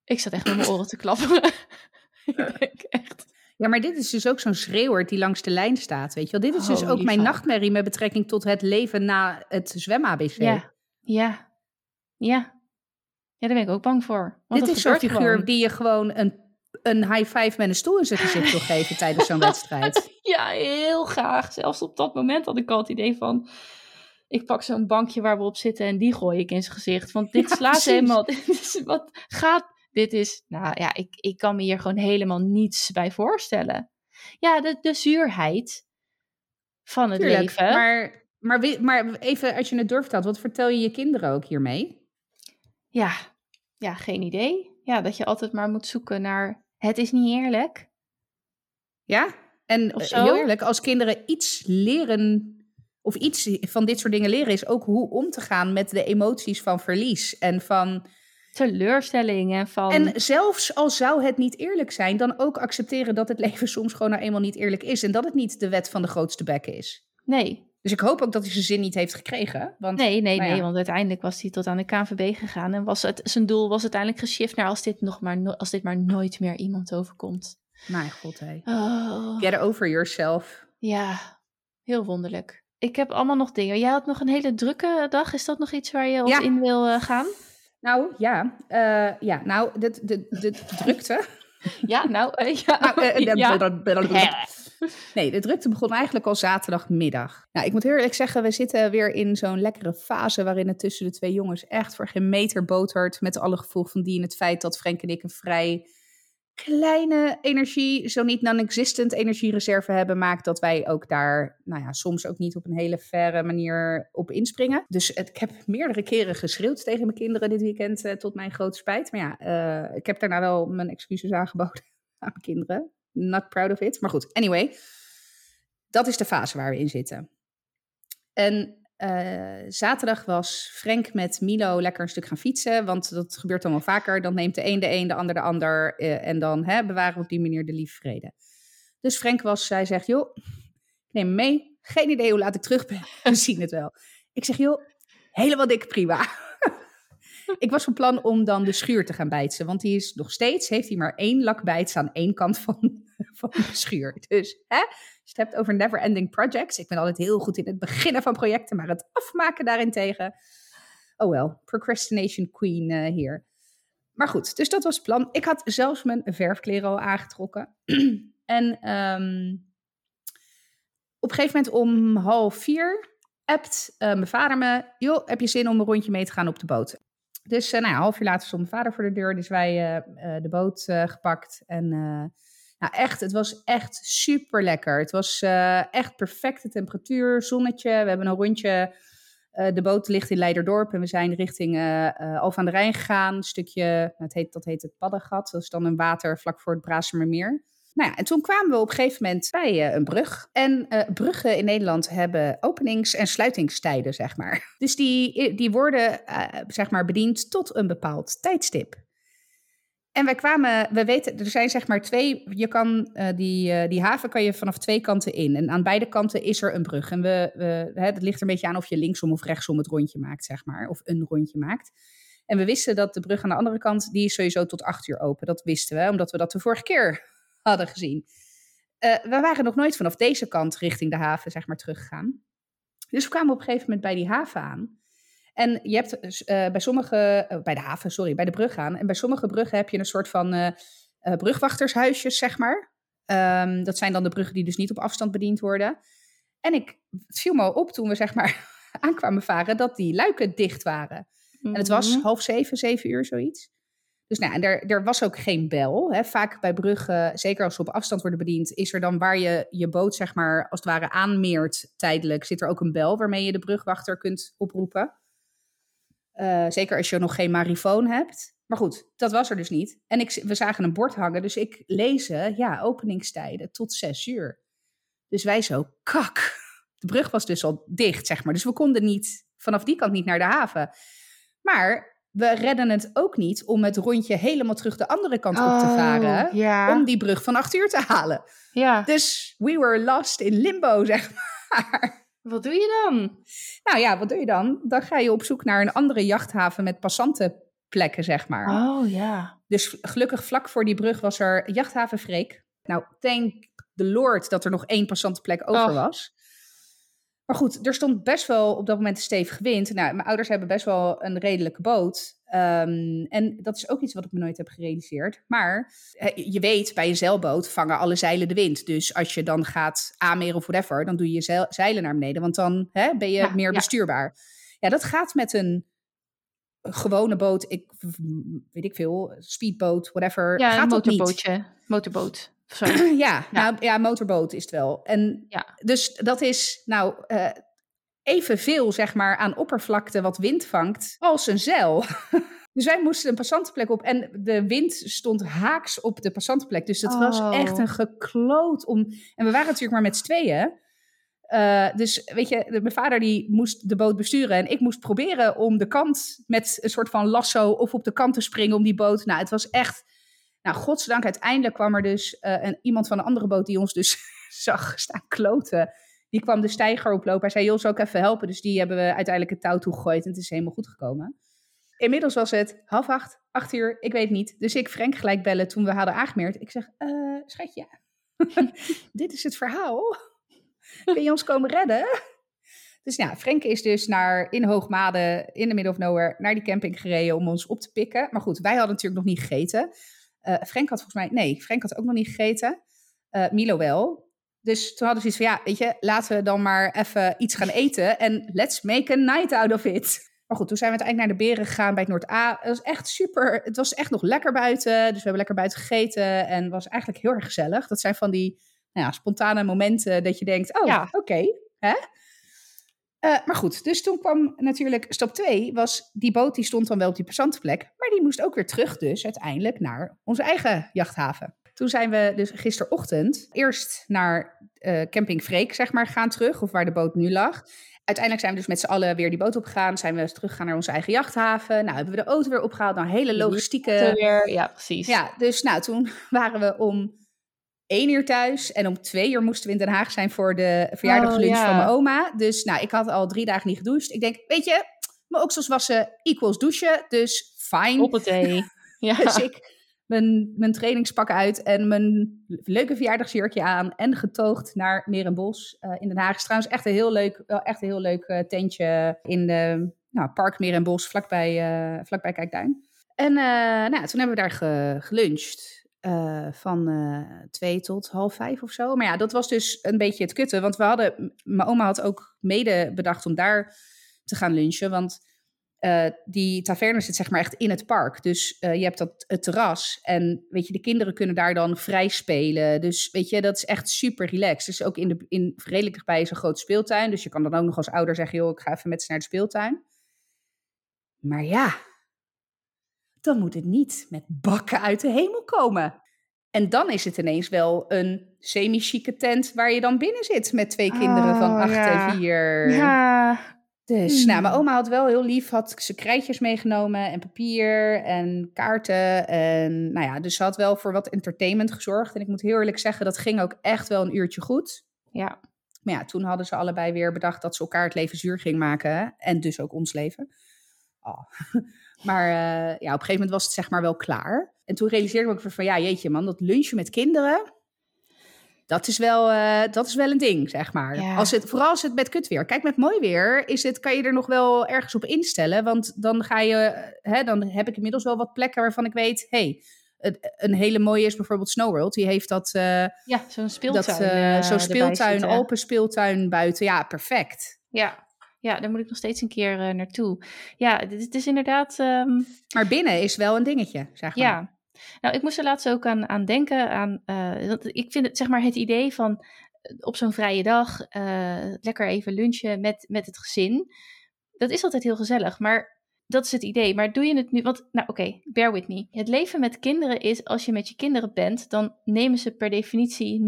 ik zat echt met mijn oren te klappen. (laughs) ik denk echt. Ja, maar dit is dus ook zo'n schreeuwer die langs de lijn staat, weet je wel. Dit is dus ook mijn nachtmerrie met betrekking tot het leven na het zwem-ABC. Ja, ja, ja. Ja, daar ben ik ook bang voor. dit is zo'n figuur die je gewoon een, een high five met een stoel in zijn gezicht wil geven (laughs) tijdens zo'n wedstrijd. (laughs) Ja, heel graag. Zelfs op dat moment had ik al het idee van... Ik pak zo'n bankje waar we op zitten en die gooi ik in zijn gezicht. Want dit slaat helemaal... (laughs) wat gaat dit is, nou ja, ik, ik kan me hier gewoon helemaal niets bij voorstellen. Ja, de, de zuurheid van het leven. Maar, maar, maar even als je het doorvertelt, wat vertel je je kinderen ook hiermee? Ja, ja, geen idee. Ja, dat je altijd maar moet zoeken naar het is niet eerlijk. Ja, en heel eerlijk, als kinderen iets leren of iets van dit soort dingen leren, is ook hoe om te gaan met de emoties van verlies en van teleurstelling en van... En zelfs al zou het niet eerlijk zijn, dan ook accepteren dat het leven soms gewoon nou eenmaal niet eerlijk is. En dat het niet de wet van de grootste bek is. Nee. Dus ik hoop ook dat hij zijn zin niet heeft gekregen. Want, Nee, nee, nou nee, want uiteindelijk was hij tot aan de KNVB gegaan en was het, zijn doel was uiteindelijk geshift naar als dit, nog maar, no- als dit maar nooit meer iemand overkomt. Mijn god, hé. Oh, Get over yourself. ja, heel wonderlijk. Ik heb allemaal nog dingen. Jij had nog een hele drukke dag. Is dat nog iets waar je op Ja. in wil eh, gaan? Nou, ja. eh, ja, nou, de, de, de drukte. (laughs) Ja, nou, eh, ja. Nou, eh, (laughs) (laughs) ja. Nee, de drukte begon eigenlijk al zaterdagmiddag. Nou, ik moet heel eerlijk zeggen, we zitten weer in zo'n lekkere fase waarin het tussen de twee jongens echt voor geen meter botert. Met alle gevolgen van die en het feit dat Frank en ik een vrij kleine energie, zo niet non-existent energiereserve hebben, maakt dat wij ook daar, nou ja, soms ook niet op een hele verre manier op inspringen. Dus ik heb meerdere keren geschreeuwd tegen mijn kinderen dit weekend, eh, tot mijn grote spijt. Maar ja, eh, ik heb daarna wel mijn excuses aangeboden (laughs) aan mijn kinderen. Not proud of it. Maar goed, anyway. Dat is de fase waar we in zitten. En eh, zaterdag was Frank met Milo lekker een stuk gaan fietsen. Want dat gebeurt wel vaker. Dan neemt de een de een, de ander de ander. eh, en dan hè, bewaren we op die manier de lieve vrede. Dus Frank was, zij zegt, joh, ik neem hem mee. Geen idee hoe laat ik terug ben. (laughs) We zien het wel. Ik zeg, joh, helemaal dik prima. (laughs) ik was van plan om dan de schuur te gaan bijtsen. Want die is nog steeds, heeft hij maar één lakbijts aan één kant van, (laughs) van de schuur. Dus hè, je het hebt over never-ending projects. Ik ben altijd heel goed in het beginnen van projecten, maar het afmaken daarentegen. Oh wel, procrastination queen eh, hier. Maar goed, dus dat was het plan. Ik had zelfs mijn verfkleren al aangetrokken. (clears throat) en ehm, op een gegeven moment om half vier appt eh, mijn vader me... joh, heb je zin om een rondje mee te gaan op de boot? Dus eh, nou ja, half uur later stond mijn vader voor de deur. Dus wij de boot gepakt. En nou echt, het was echt super lekker. Het was eh, echt perfecte temperatuur, zonnetje. We hebben een rondje... eh, de boot ligt in Leiderdorp en we zijn richting Alphen aan de Rijn gegaan. Een stukje, het heet, dat heet het Paddengat. Dat is dan een water vlak voor het Brazemermeer. Nou ja, en toen kwamen we op een gegeven moment bij een brug. En bruggen in Nederland hebben openings- en sluitingstijden, zeg maar. (laughs) Dus die, die worden, zeg maar, bediend tot een bepaald tijdstip. En wij kwamen, we weten, er zijn zeg maar twee, je kan eh, die, eh, die haven kan je vanaf twee kanten in. En aan beide kanten is er een brug. En we, we, hè, ligt er een beetje aan of je linksom of rechtsom het rondje maakt, zeg maar. Of een rondje maakt. En we wisten dat de brug aan de andere kant, die is sowieso tot acht uur open. Dat wisten we, omdat we dat de vorige keer (laughs) hadden gezien. Eh, we waren nog nooit vanaf deze kant richting de haven, zeg maar, teruggegaan. Dus we kwamen op een gegeven moment bij die haven aan. En je hebt eh, bij sommige, eh, bij de haven, sorry, bij de brug aan. En bij sommige bruggen heb je een soort van eh, brugwachtershuisjes, zeg maar. Ehm, dat zijn dan de bruggen die dus niet op afstand bediend worden. En ik, het viel me op toen we, zeg maar, (laughs) aankwamen varen, dat die luiken dicht waren. En het was Mhm. half zeven, zeven uur, zoiets. Dus nou, en er, er was ook geen bel. Hè. Vaak bij bruggen, zeker als ze op afstand worden bediend, is er dan waar je je boot, zeg maar, als het ware aanmeert tijdelijk, zit er ook een bel waarmee je de brugwachter kunt oproepen. Eh, zeker als je nog geen marifoon hebt. Maar goed, dat was er dus niet. En ik, we zagen een bord hangen, dus ik lezen, ja, openingstijden tot zes uur. Dus wij zo, kak. De brug was dus al dicht, zeg maar. Dus we konden niet, vanaf die kant niet naar de haven. Maar we redden het ook niet om het rondje helemaal terug de andere kant op te Oh, varen. Ja. Om die brug van acht uur te halen. ja. Dus we were lost in limbo, (laughs) zeg maar. Wat doe je dan? Nou ja, wat doe je dan? Dan ga je op zoek naar een andere jachthaven met passantenplekken, zeg maar. Oh ja. Dus gelukkig vlak voor die brug was er jachthaven Freek. Nou, thank the Lord dat er nog één passantenplek over Och. was. Maar goed, er stond best wel op dat moment een stevige wind. Nou, mijn ouders hebben best wel een redelijke boot. Ehm, en dat is ook iets wat ik me nooit heb gerealiseerd. Maar je weet, bij een zeilboot vangen alle zeilen de wind. Dus als je dan gaat aanmeren of whatever, dan doe je je zeil- zeilen naar beneden. Want dan hè, ben je Ja, meer ja. bestuurbaar. Ja, dat gaat met een gewone boot, ik weet ik veel, speedboot, whatever. Ja, een niet. motorbootje. Motorboot. Sorry. (clears throat) Ja, Nou, ja, motorboot is het wel. En Ja. dus dat is nou eh, evenveel, zeg maar, aan oppervlakte wat wind vangt als een zeil. (laughs) dus wij moesten een passantenplek op en de wind stond haaks op de passantenplek. Dus het was Oh. echt een gekloot om. En we waren natuurlijk maar met z'n tweeën. Uh, dus weet je, mijn vader die moest de boot besturen en ik moest proberen om de kant met een soort van lasso of op de kant te springen om die boot. Nou, het was echt, nou, godzijdank uiteindelijk kwam er dus uh, een, iemand van een andere boot die ons dus (laughs) zag staan kloten. Die kwam de steiger oplopen. Hij zei, joh, zou ik even helpen? Dus die hebben we uiteindelijk het touw toegegooid en het is helemaal goed gekomen. Inmiddels was het half acht, acht uur, ik weet niet. Dus ik Frank gelijk bellen toen we hadden aangemeerd. Ik zeg, uh, schatje, (laughs) dit is het verhaal. Kun je ons komen redden? Dus ja, Frank is dus naar, in Hoogmade, in de middle of nowhere, naar die camping gereden om ons op te pikken. Maar goed, wij hadden natuurlijk nog niet gegeten. Uh, Frank had volgens mij, nee, Frank had ook nog niet gegeten. Uh, Milo wel. Dus toen hadden ze iets van, ja, weet je, laten we dan maar even iets gaan eten en let's make a night out of it. Maar goed, toen zijn we uiteindelijk naar de beren gegaan bij het Noord-A. Het was echt super, het was echt nog lekker buiten. Dus we hebben lekker buiten gegeten en het was eigenlijk heel erg gezellig. Dat zijn van die nou ja, spontane momenten dat je denkt, oh, ja. oké. hè? Uh, maar goed, dus toen kwam natuurlijk stap 2, was die boot die stond dan wel op die plek, maar die moest ook weer terug dus uiteindelijk naar onze eigen jachthaven. Toen zijn we dus gisterochtend eerst naar uh, camping Freek, zeg maar, gaan terug, of waar de boot nu lag. Uiteindelijk zijn we dus met z'n allen weer die boot opgegaan. Zijn we teruggegaan naar onze eigen jachthaven. Nou, hebben we de auto weer opgehaald. Nou, hele logistieke... Weer, ja, precies. Ja, dus nou, toen (laughs) waren we om één uur thuis. En om twee uur moesten we in Den Haag zijn voor de verjaardagslunch oh, van mijn oma. Dus nou, ik had al drie dagen niet gedoucht. Ik denk, weet je, mijn oksels wassen equals douchen. Dus fijn. Op het (laughs) Ja. dus ik mijn, mijn trainingspak uit en mijn leuke verjaardagsjurkje aan. En getoogd naar Merenbos uh, in Den Haag. trouwens echt een heel leuk, wel echt een heel leuk uh, tentje in de nou, Park Merenbos, vlakbij, uh, vlakbij Kijkduin. En nou, toen hebben we daar ge, geluncht. van twee tot half vijf of zo. Maar ja, dat was dus een beetje het kutten. Want we hadden, mijn oma had ook mede bedacht om daar te gaan lunchen. Want uh, die taverne zit zeg maar echt in het park. Dus uh, je hebt dat het terras. En weet je, de kinderen kunnen daar dan vrij spelen. Dus weet je, dat is echt super relaxed. Dus ook in de, in, redelijk dichtbij is een grote speeltuin. Dus je kan dan ook nog als ouder zeggen, joh, ik ga even met ze naar de speeltuin. Maar ja, dan moet het niet met bakken uit de hemel komen. En dan is het ineens wel een semi-chique tent waar je dan binnen zit met twee kinderen oh, van acht ja. en vier. Ja, dus nou, mijn hmm. oma had wel heel lief, had ze krijtjes meegenomen en papier en kaarten. En nou ja, dus ze had wel voor wat entertainment gezorgd. En ik moet heel eerlijk zeggen, dat ging ook echt wel een uurtje goed. Ja. Maar ja, toen hadden ze allebei weer bedacht dat ze elkaar het leven zuur ging maken. En dus ook ons leven. Oh. (laughs) Maar uh, ja, op een gegeven moment was het zeg maar wel klaar. En toen realiseerde ik me van, ja jeetje man, dat lunchen met kinderen dat is wel, uh, dat is wel een ding, zeg maar. Als het, vooral als het met kut weer. Kijk, met mooi weer is het, kan je er nog wel ergens op instellen. Want dan ga je, hè, dan heb ik inmiddels wel wat plekken waarvan ik weet, hey, een hele mooie is bijvoorbeeld Snowworld. Die heeft dat. Uh, ja, zo'n speeltuin. Dat, uh, zo'n speeltuin, open speeltuin buiten. Ja, perfect. Ja. Ja, daar moet ik nog steeds een keer uh, naartoe. Ja, het is inderdaad. Um... Maar binnen is wel een dingetje, zeg maar. Ja, nou, ik moest er laatst ook aan, aan denken. Aan, uh, ik vind het, zeg maar, het idee van eh, op zo'n vrije dag uh, lekker even lunchen met, met het gezin. Dat is altijd heel gezellig, maar dat is het idee. Maar doe je het nu? Want, nou oké, okay, bear with me. Het leven met kinderen is, als je met je kinderen bent, dan nemen ze per definitie 99%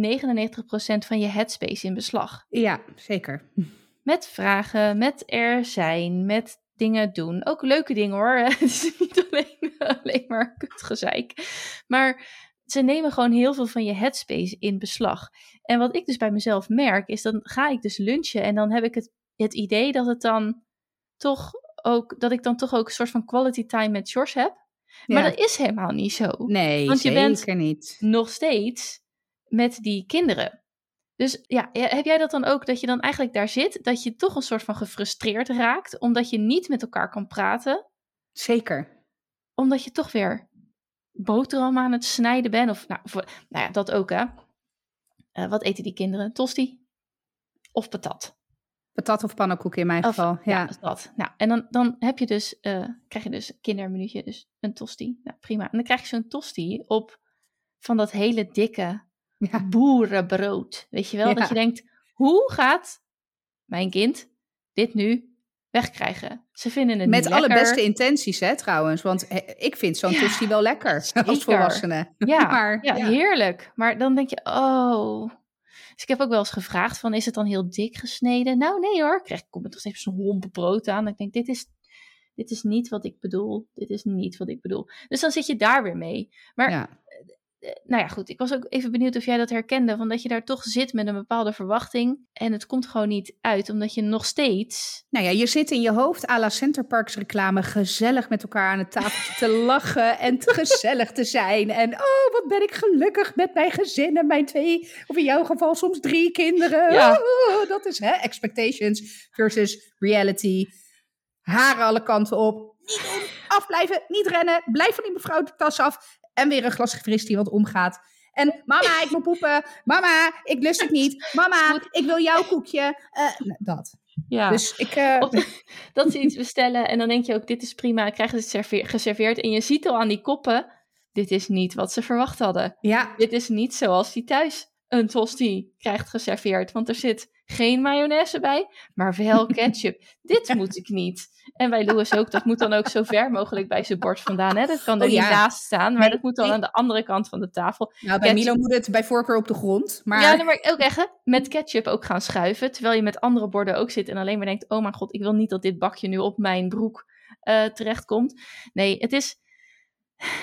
van je headspace in beslag. Ja, zeker. (laughs) Met vragen, met er zijn, met dingen doen. Ook leuke dingen hoor. (laughs) Het is niet alleen, alleen maar kutgezeik. Maar ze nemen gewoon heel veel van je headspace in beslag. En wat ik dus bij mezelf merk, is dan ga ik dus lunchen en dan heb ik het, het idee dat het dan toch ook, dat ik dan toch ook een soort van quality time met George heb. Maar dat is helemaal niet zo. Nee, Want je bent niet. nog steeds met die kinderen. Dus ja, heb jij dat dan ook, dat je dan eigenlijk daar zit, dat je toch een soort van gefrustreerd raakt, omdat je niet met elkaar kan praten? Zeker. Omdat je toch weer boterham aan het snijden bent, of nou, nou ja, dat ook hè. Uh, wat eten die kinderen? Tosti? Of patat? Patat of pannenkoek in mijn geval, ja. ja. dat. Nou, en dan, dan heb je dus, uh, krijg je dus een kindermenuutje, dus een tosti. Nou, prima. En dan krijg je zo'n tosti op van dat hele dikke ja. boerenbrood. Weet je wel? Dat je denkt, hoe gaat mijn kind dit nu wegkrijgen? Ze vinden het Met niet alle beste intenties, hè, trouwens. Want ik vind zo'n ja, tosti wel lekker (laughs) als volwassene. Ja, (laughs) maar, ja, heerlijk. Maar dan denk je, oh... Dus ik heb ook wel eens gevraagd van, is het dan heel dik gesneden? Nou, nee hoor. Krijg ik kom er toch steeds zo'n hompen brood aan. Ik denk, dit is, dit is niet wat ik bedoel. Dit is niet wat ik bedoel. Dus dan zit je daar weer mee. Maar Ja. Nou ja, goed. Ik was ook even benieuwd of jij dat herkende. Van dat je daar toch zit met een bepaalde verwachting. En het komt gewoon niet uit. Omdat je nog steeds... Nou ja, je zit in je hoofd à la Centerparks reclame gezellig met elkaar aan het tafeltje te (laughs) lachen en te gezellig te zijn. En oh, wat ben ik gelukkig met mijn gezin en mijn twee, of in jouw geval soms drie kinderen. Ja. Oh, dat is hè, expectations versus reality. Haren alle kanten op. Niet doen, afblijven, niet rennen. Blijf van die mevrouw de tas af. En weer een glas fris die wat omgaat. En mama, ik moet poepen. Mama, ik lust het niet. Mama, ik wil jouw koekje. Eh, nou, dat. Ja. Dus ik... eh, Of (laughs) dat ze iets bestellen en dan denk je ook, dit is prima, krijgen ze het serveer- geserveerd. En je ziet al aan die koppen, dit is niet wat ze verwacht hadden. ja, Dit is niet zoals die thuis een tosti krijgt geserveerd. Want er zit geen mayonaise bij, maar wel (laughs) ketchup. dit moet ik niet. En bij Louis ook, dat moet dan ook zo ver mogelijk bij zijn bord vandaan. Hè? Dat kan er Oh, niet naast staan, maar Nee, dat moet dan nee. aan de andere kant van de tafel. Nou, bij Ketchup. Milo moet het bij voorkeur op de grond. Maar Ja, maar ook echt hè, met ketchup ook gaan schuiven. Terwijl je met andere borden ook zit en alleen maar denkt: oh mijn god, ik wil niet dat dit bakje nu op mijn broek eh, terechtkomt. Nee, het is,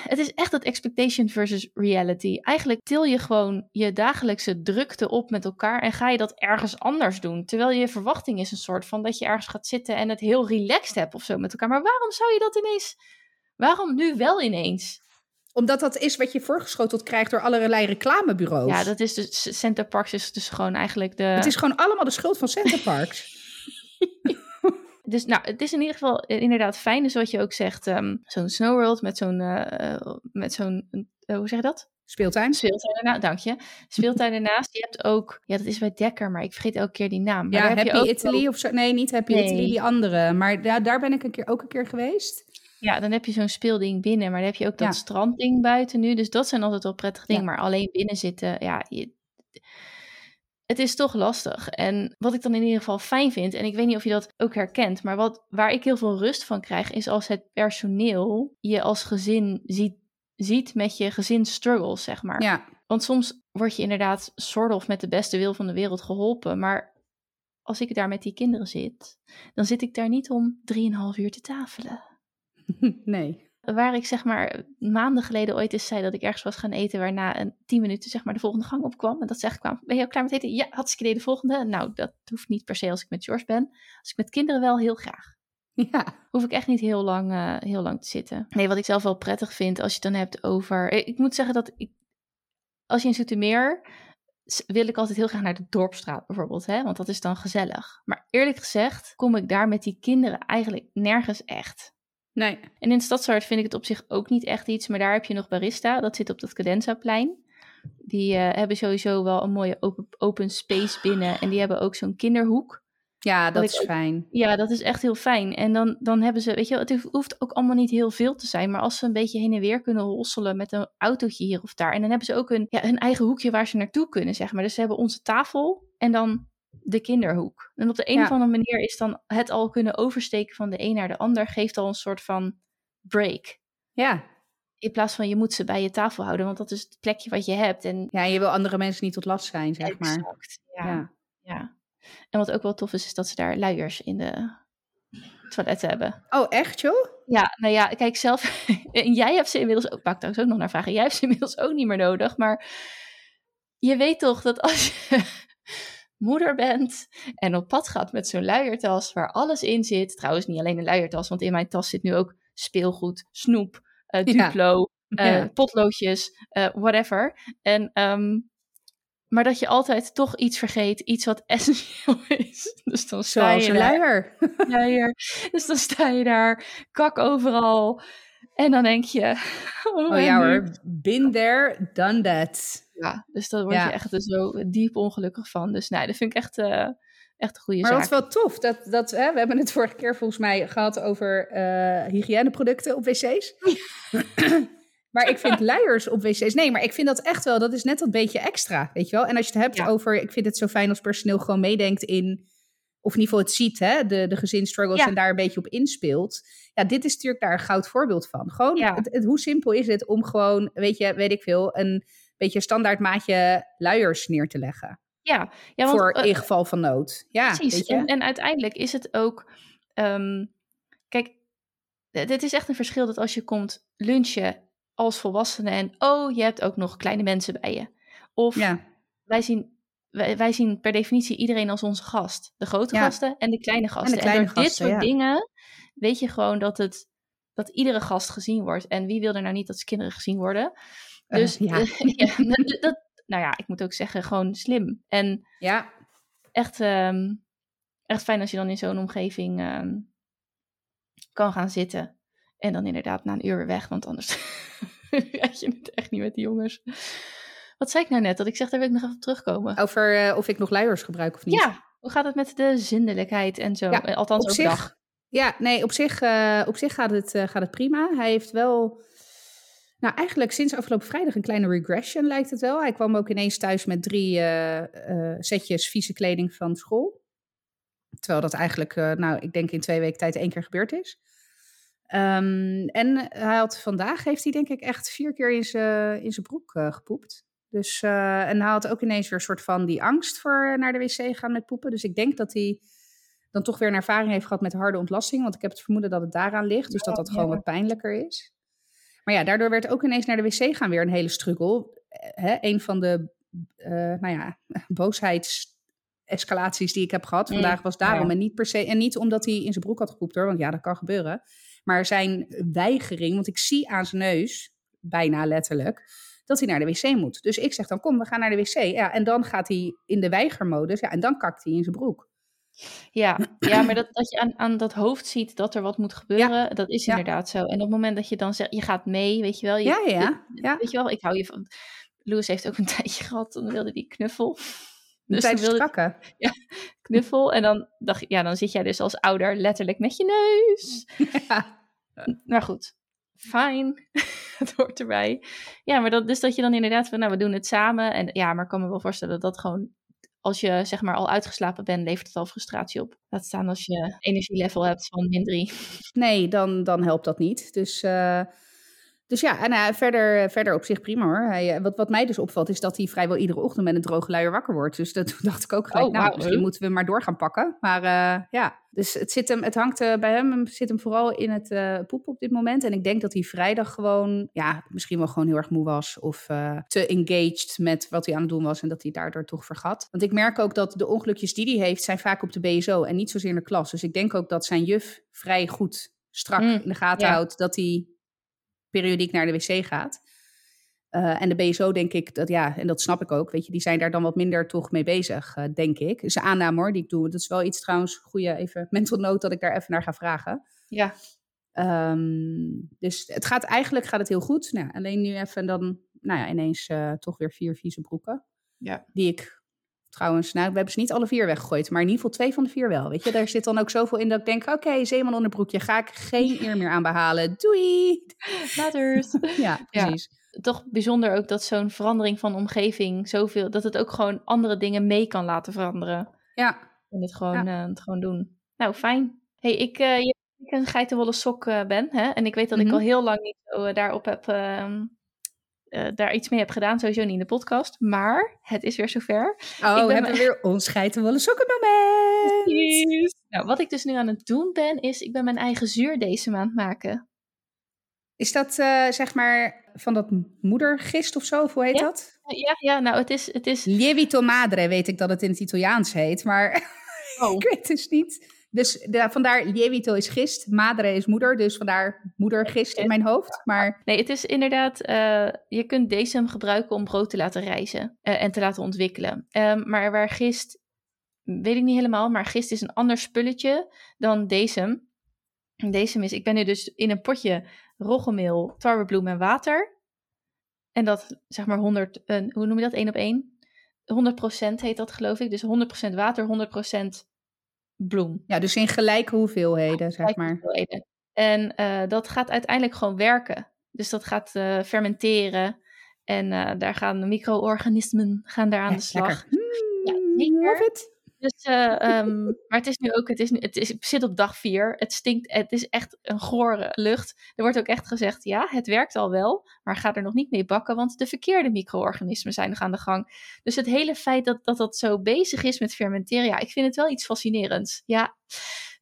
het is echt dat expectation versus reality. Eigenlijk til je gewoon je dagelijkse drukte op met elkaar en ga je dat ergens anders doen. Terwijl je verwachting is een soort van dat je ergens gaat zitten en het heel relaxed hebt of zo met elkaar. Maar waarom zou je dat ineens? Waarom nu wel ineens? omdat dat is wat je voorgeschoteld krijgt door allerlei reclamebureaus. Ja, dat is dus Center Parks is dus gewoon eigenlijk de. Het is gewoon allemaal de schuld van Centerparks. (laughs) Dus nou, het is in ieder geval eh, inderdaad fijn. Dus wat je ook zegt, ehm, zo'n Snow World met zo'n, eh, eh, met zo'n hoe zeg je dat? Speeltuin. Speeltuin ernaast, dank je. Speeltuin (laughs) ernaast. Je hebt ook, ja, dat is bij Dekker, maar ik vergeet elke keer die naam. Maar Ja, daar heb je Happy ook Italy of zo. Nee, niet Happy Nee. Italy, die andere. Maar daar, daar ben ik een keer, ook een keer geweest. Ja, dan heb je zo'n speelding binnen, maar dan heb je ook dat Ja. strandding buiten nu. Dus dat zijn altijd wel prettige dingen. Ja. Maar alleen binnen zitten, ja, je- het is toch lastig. En wat ik dan in ieder geval fijn vind, en ik weet niet of je dat ook herkent, maar wat, waar ik heel veel rust van krijg, is als het personeel je als gezin ziet, ziet met je gezinsstruggles, zeg maar. Ja, Want soms word je inderdaad soort of met de beste wil van de wereld geholpen, maar als ik daar met die kinderen zit, dan zit ik daar niet om drieënhalf uur te tafelen (laughs) nee. Waar ik zeg maar maanden geleden ooit eens zei dat ik ergens was gaan eten, waarna een tien minuten zeg maar de volgende gang opkwam. En dat ze echt kwam, ben je al klaar met eten? Ja, hartstikke idee de volgende. Nou, dat hoeft niet per se als ik met George ben. Als ik met kinderen wel, heel graag. Ja, Hoef ik echt niet heel lang, eh, heel lang te zitten. Nee, wat ik zelf wel prettig vind als je het dan hebt over... eh, Ik moet zeggen dat ik, als je in Zoetermeer... wil ik altijd heel graag naar de Dorpstraat bijvoorbeeld, hè? want dat is dan gezellig. Maar eerlijk gezegd kom ik daar met die kinderen eigenlijk nergens echt. Nee. En in Stadshart vind ik het op zich ook niet echt iets, maar daar heb je nog Barista. Dat zit op dat Cadenzaplein. Die eh, hebben sowieso wel een mooie open, open space binnen. En die hebben ook zo'n kinderhoek. Ja, dat is ook- fijn. Ja, dat is echt heel fijn. En dan, dan hebben ze, weet je, wel, het hoeft ook allemaal niet heel veel te zijn. Maar als ze een beetje heen en weer kunnen hosselen met een autootje hier of daar. En dan hebben ze ook een, ja, hun eigen hoekje waar ze naartoe kunnen, zeg maar. Dus ze hebben onze tafel en dan de kinderhoek. En op de een Ja. of andere manier is dan het al kunnen oversteken van de een naar de ander. Geeft al een soort van break. Ja. In plaats van je moet ze bij je tafel houden, want dat is het plekje wat je hebt. En ja, je wil andere mensen niet tot last zijn, zeg maar. Exact, ja, Ja. ja. En wat ook wel tof is, is dat ze daar luiers in de toiletten hebben. Oh, echt joh? Ja, nou ja, kijk zelf. (laughs) en jij hebt ze inmiddels ook. Ik trouwens ook nog naar vragen. Jij hebt ze inmiddels ook niet meer nodig. Maar je weet toch dat als je moeder bent en op pad gaat met zo'n luiertas waar alles in zit. Trouwens, niet alleen een luiertas, want in mijn tas zit nu ook speelgoed, snoep, eh. Duplo, (laughs) eh, Ja. potloodjes, eh, whatever. En, ehm, maar dat je altijd toch iets vergeet, iets wat (laughs) essentieel is. Dus dan sta Zoals je een luier. luier. Dus dan sta je daar, kak overal. En dan denk je... (laughs) Oh, Oh ja hoor, been there, done that. Ja, dus daar word Ja. je echt er zo diep ongelukkig van. Dus nee, dat vind ik echt, eh, echt een goede Maar zaak. wat wel tof, dat, dat, hè, we hebben het vorige keer volgens mij gehad over eh, hygiëneproducten op wc's. (clears throat) maar ik vind luiers op wc's, nee, maar ik vind dat echt wel, dat is net dat beetje extra, weet je wel. En als je het hebt Ja. over, ik vind het zo fijn als personeel gewoon meedenkt in, of in ieder geval het ziet, hè, de, de gezinsstruggles Ja. en daar een beetje op inspeelt. Ja, dit is natuurlijk daar een goud voorbeeld van. Gewoon, Ja. het, het- hoe simpel is het om gewoon, weet je, weet ik veel, een beetje standaard maatje luiers neer te leggen. Ja, ja want, voor eh, in geval van nood. Ja, precies. weet je? En, en uiteindelijk is het ook... ehm, kijk, het is echt een verschil dat als je komt lunchen als volwassene... en oh, je hebt ook nog kleine mensen bij je. Of ja. wij zien, wij, wij zien per definitie iedereen als onze gast. De grote Ja. gasten en de kleine gasten. En, kleine door dit soort ja. dingen weet je gewoon dat, het, dat iedere gast gezien wordt. En wie wil er nou niet dat zijn kinderen gezien worden? Eh, Dus ja. (laughs) ja, dat, dat- nou ja, ik moet ook zeggen, gewoon slim. En ja, echt, ehm, echt fijn als je dan in zo'n omgeving ehm, kan gaan zitten. En dan inderdaad na een uur weer weg, want anders (laughs) je het echt niet met die jongens. Wat zei ik nou net? Dat ik zeg, daar wil ik nog even op terugkomen. over eh, of ik nog luiers gebruik of niet. Ja, hoe gaat het met de zindelijkheid en zo? Ja, Eh, Althans op overdag. zich, ja, nee, op zich, eh, op zich gaat, het, gaat het prima. Hij heeft wel, nou eigenlijk sinds afgelopen vrijdag een kleine regression lijkt het wel. Hij kwam ook ineens thuis met drie setjes vieze kleding van school. Terwijl dat eigenlijk, nou ik denk in twee weken tijd één keer gebeurd is. Ehm, en hij had vandaag, heeft hij denk ik echt vier keer in zijn in zijn broek eh, gepoept. Dus, eh, en hij had ook ineens weer een soort van die angst voor naar de wc gaan met poepen. Dus ik denk dat hij dan toch weer een ervaring heeft gehad met harde ontlasting. Want ik heb het vermoeden dat het daaraan ligt. Dus dat dat gewoon wat pijnlijker is. Maar ja, daardoor werd ook ineens naar de wc gaan weer een hele struggle. Eh, Hè, een van de, eh, nou ja, (laughs) boosheidsescalaties die ik heb gehad Mm, vandaag was daarom. ja. En niet per se, en niet omdat hij in zijn broek had gepoept hoor, want ja, dat kan gebeuren. Maar zijn weigering, want ik zie aan zijn neus, bijna letterlijk, dat hij naar de wc moet. Dus ik zeg dan, kom, we gaan naar de wc. Ja, en dan gaat hij in de weigermodus. Ja, en dan kakt hij in zijn broek. Ja, (clears throat) ja maar dat, dat je aan, aan dat hoofd ziet dat er wat moet gebeuren, dat is Ja. inderdaad zo. En op het moment dat je dan zegt, je gaat mee, weet je wel. Je, Ja, ja, ja. Weet je wel, ik hou je van... Louis heeft ook een (laughs) tijdje gehad, dan wilde die knuffel. Dus Tijdens wilde kakken. (laughs) knuffel. En dan dacht ja, dan zit jij dus als ouder letterlijk met je neus. (laughs) Ja. Maar goed, fijn. (laughs) het hoort erbij. Ja, maar dat, dus dat je dan inderdaad van, nou, we doen het samen. En ja, maar ik kan me wel voorstellen dat dat gewoon, als je zeg maar al uitgeslapen bent, levert het al frustratie op. Laat staan als je energielevel hebt van min 3. Nee, dan, dan helpt dat niet. Dus, eh, dus ja, en eh, verder, verder op zich prima hoor. Hij, eh, wat, wat mij dus opvalt is dat hij vrijwel iedere ochtend met een droge luier wakker wordt. Dus dat, (laughs) dacht ik ook gelijk, Oh, nou, misschien moeten we hem maar door gaan pakken. Maar eh, ja, dus het, zit hem, het hangt eh, bij hem, zit hem vooral in het eh poep op dit moment. En ik denk dat hij vrijdag gewoon, ja, misschien wel gewoon heel erg moe was. Of eh, te engaged met wat hij aan het doen was en dat hij daardoor toch vergat. Want ik merk ook dat de ongelukjes die hij heeft, zijn vaak op de BSO en niet zozeer in de klas. Dus ik denk ook dat zijn juf vrij goed strak Mm, in de gaten houdt dat hij periodiek naar de wc gaat. Eh, en de BSO denk ik, dat ja, en dat snap ik ook, weet je, die zijn daar dan wat minder toch mee bezig, eh, denk ik. is een aanname hoor, die ik doe. Dat is wel iets trouwens, goede even (laughs) mental note dat ik daar even naar ga vragen. Ja, Ehm, dus het gaat eigenlijk gaat het heel goed. Nou, alleen nu even dan, nou ja, ineens eh, toch weer vier vieze broeken. Ja. Die ik trouwens, nou, we hebben ze niet alle vier weggegooid, maar in ieder geval twee van de vier wel. Weet je, daar zit dan ook zoveel in dat ik denk, oké, zeeman onderbroekje, ga ik geen eer meer aan behalen. Doei! later. (laughs) Ja, precies. Toch bijzonder ook dat zo'n verandering van omgeving zoveel, dat het ook gewoon andere dingen mee kan laten veranderen. Ja, En het gewoon, eh, het gewoon doen. Nou, fijn. hey, ik, eh, je ik een geitenwolle sok eh, ben. Hè? En ik weet dat Mhm. ik al heel lang niet zo daarop heb, eh, daar iets mee heb gedaan. Sowieso niet in de podcast. Maar het is weer zover. Oh, we hebben me- weer ons geitenwolle sokken moment. Nou, wat ik dus nu aan het doen ben, is ik ben mijn eigen zuurdesem aan het maken. Is dat eh, zeg maar van dat moedergist of zo? Of hoe heet Ja. dat? Ja, ja, nou, het is... Het is Lievito madre weet ik dat het in het Italiaans heet, maar (laughs) oh. ik weet dus niet. Dus de, vandaar lievito is gist, madre is moeder, dus vandaar moedergist in mijn hoofd. Maar Nee, het is inderdaad, eh, je kunt decem gebruiken om brood te laten rijzen eh, en te laten ontwikkelen. Ehm, maar waar gist, weet ik niet helemaal, maar gist is een ander spulletje dan decem. Decem is, ik ben nu dus in een potje roggemeel, tarwebloem en water. En dat, zeg maar 100, eh, hoe noem je dat, 1 op 1? 100% heet dat geloof ik, dus 100% water, 100% bloem. ja, dus in gelijke hoeveelheden, zeg maar. hoeveelheden. En eh, dat gaat uiteindelijk gewoon werken. Dus dat gaat eh, fermenteren. En eh, daar gaan de micro-organismen gaan daar aan Ja, de slag. lekker. Ja, Mm, love it. Dus, uh, um, maar het is nu ook, het, is, het, is, zit op dag vier. Het stinkt, het is echt een gore lucht. Er wordt ook echt gezegd, ja, het werkt al wel, maar ga er nog niet mee bakken, want de verkeerde micro-organismen zijn nog aan de gang. Dus het hele feit dat, dat dat zo bezig is met fermenteren, ja, ik vind het wel iets fascinerends. Ja.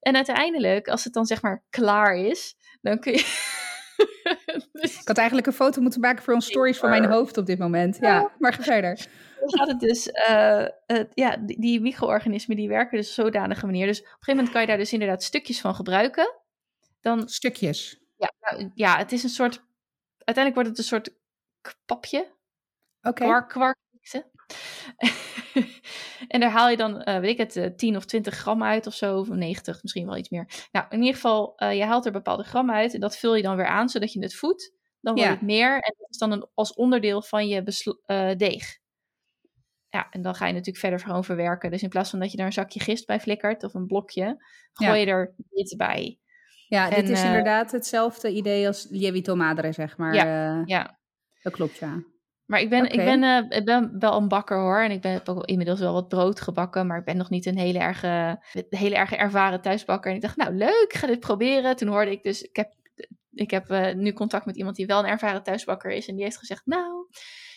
En uiteindelijk, als het dan zeg maar klaar is, dan kun je... (laughs) dus... Ik had eigenlijk een foto moeten maken voor ons stories van mijn hoofd op dit moment. Ja, maar ga verder dan gaat het dus, uh, uh, ja, die, die micro-organismen die werken dus op zodanige manier. Dus op een gegeven moment kan je daar dus inderdaad stukjes van gebruiken. Dan, stukjes? Ja, nou, ja, het is een soort, uiteindelijk wordt het een soort papje. Oké. Okay. Kwark, kwark (laughs) en daar haal je dan, uh, weet ik het, 10 of 20 gram uit of zo, of 90, misschien wel iets meer. Nou, in ieder geval, je haalt er bepaalde gram uit en dat vul je dan weer aan, zodat je het voedt. Dan wordt ja. het meer en dat is dan een, als onderdeel van je deeg. Ja, en dan ga je natuurlijk verder gewoon verwerken. Dus in plaats van dat je daar een zakje gist bij flikkert of een blokje, gooi je er dit bij. Ja, dit is inderdaad hetzelfde idee als lievito madre, zeg maar. Ja, ja. Dat klopt, ja. Maar ik ben, okay. ik, ben, uh, ik ben wel een bakker hoor. En ik ben, heb ook inmiddels wel wat brood gebakken. Maar ik ben nog niet een hele erge, hele erge ervaren thuisbakker. En ik dacht, nou leuk, ik ga dit proberen. Toen hoorde ik dus, ik heb, ik heb nu contact met iemand die wel een ervaren thuisbakker is. En die heeft gezegd, nou,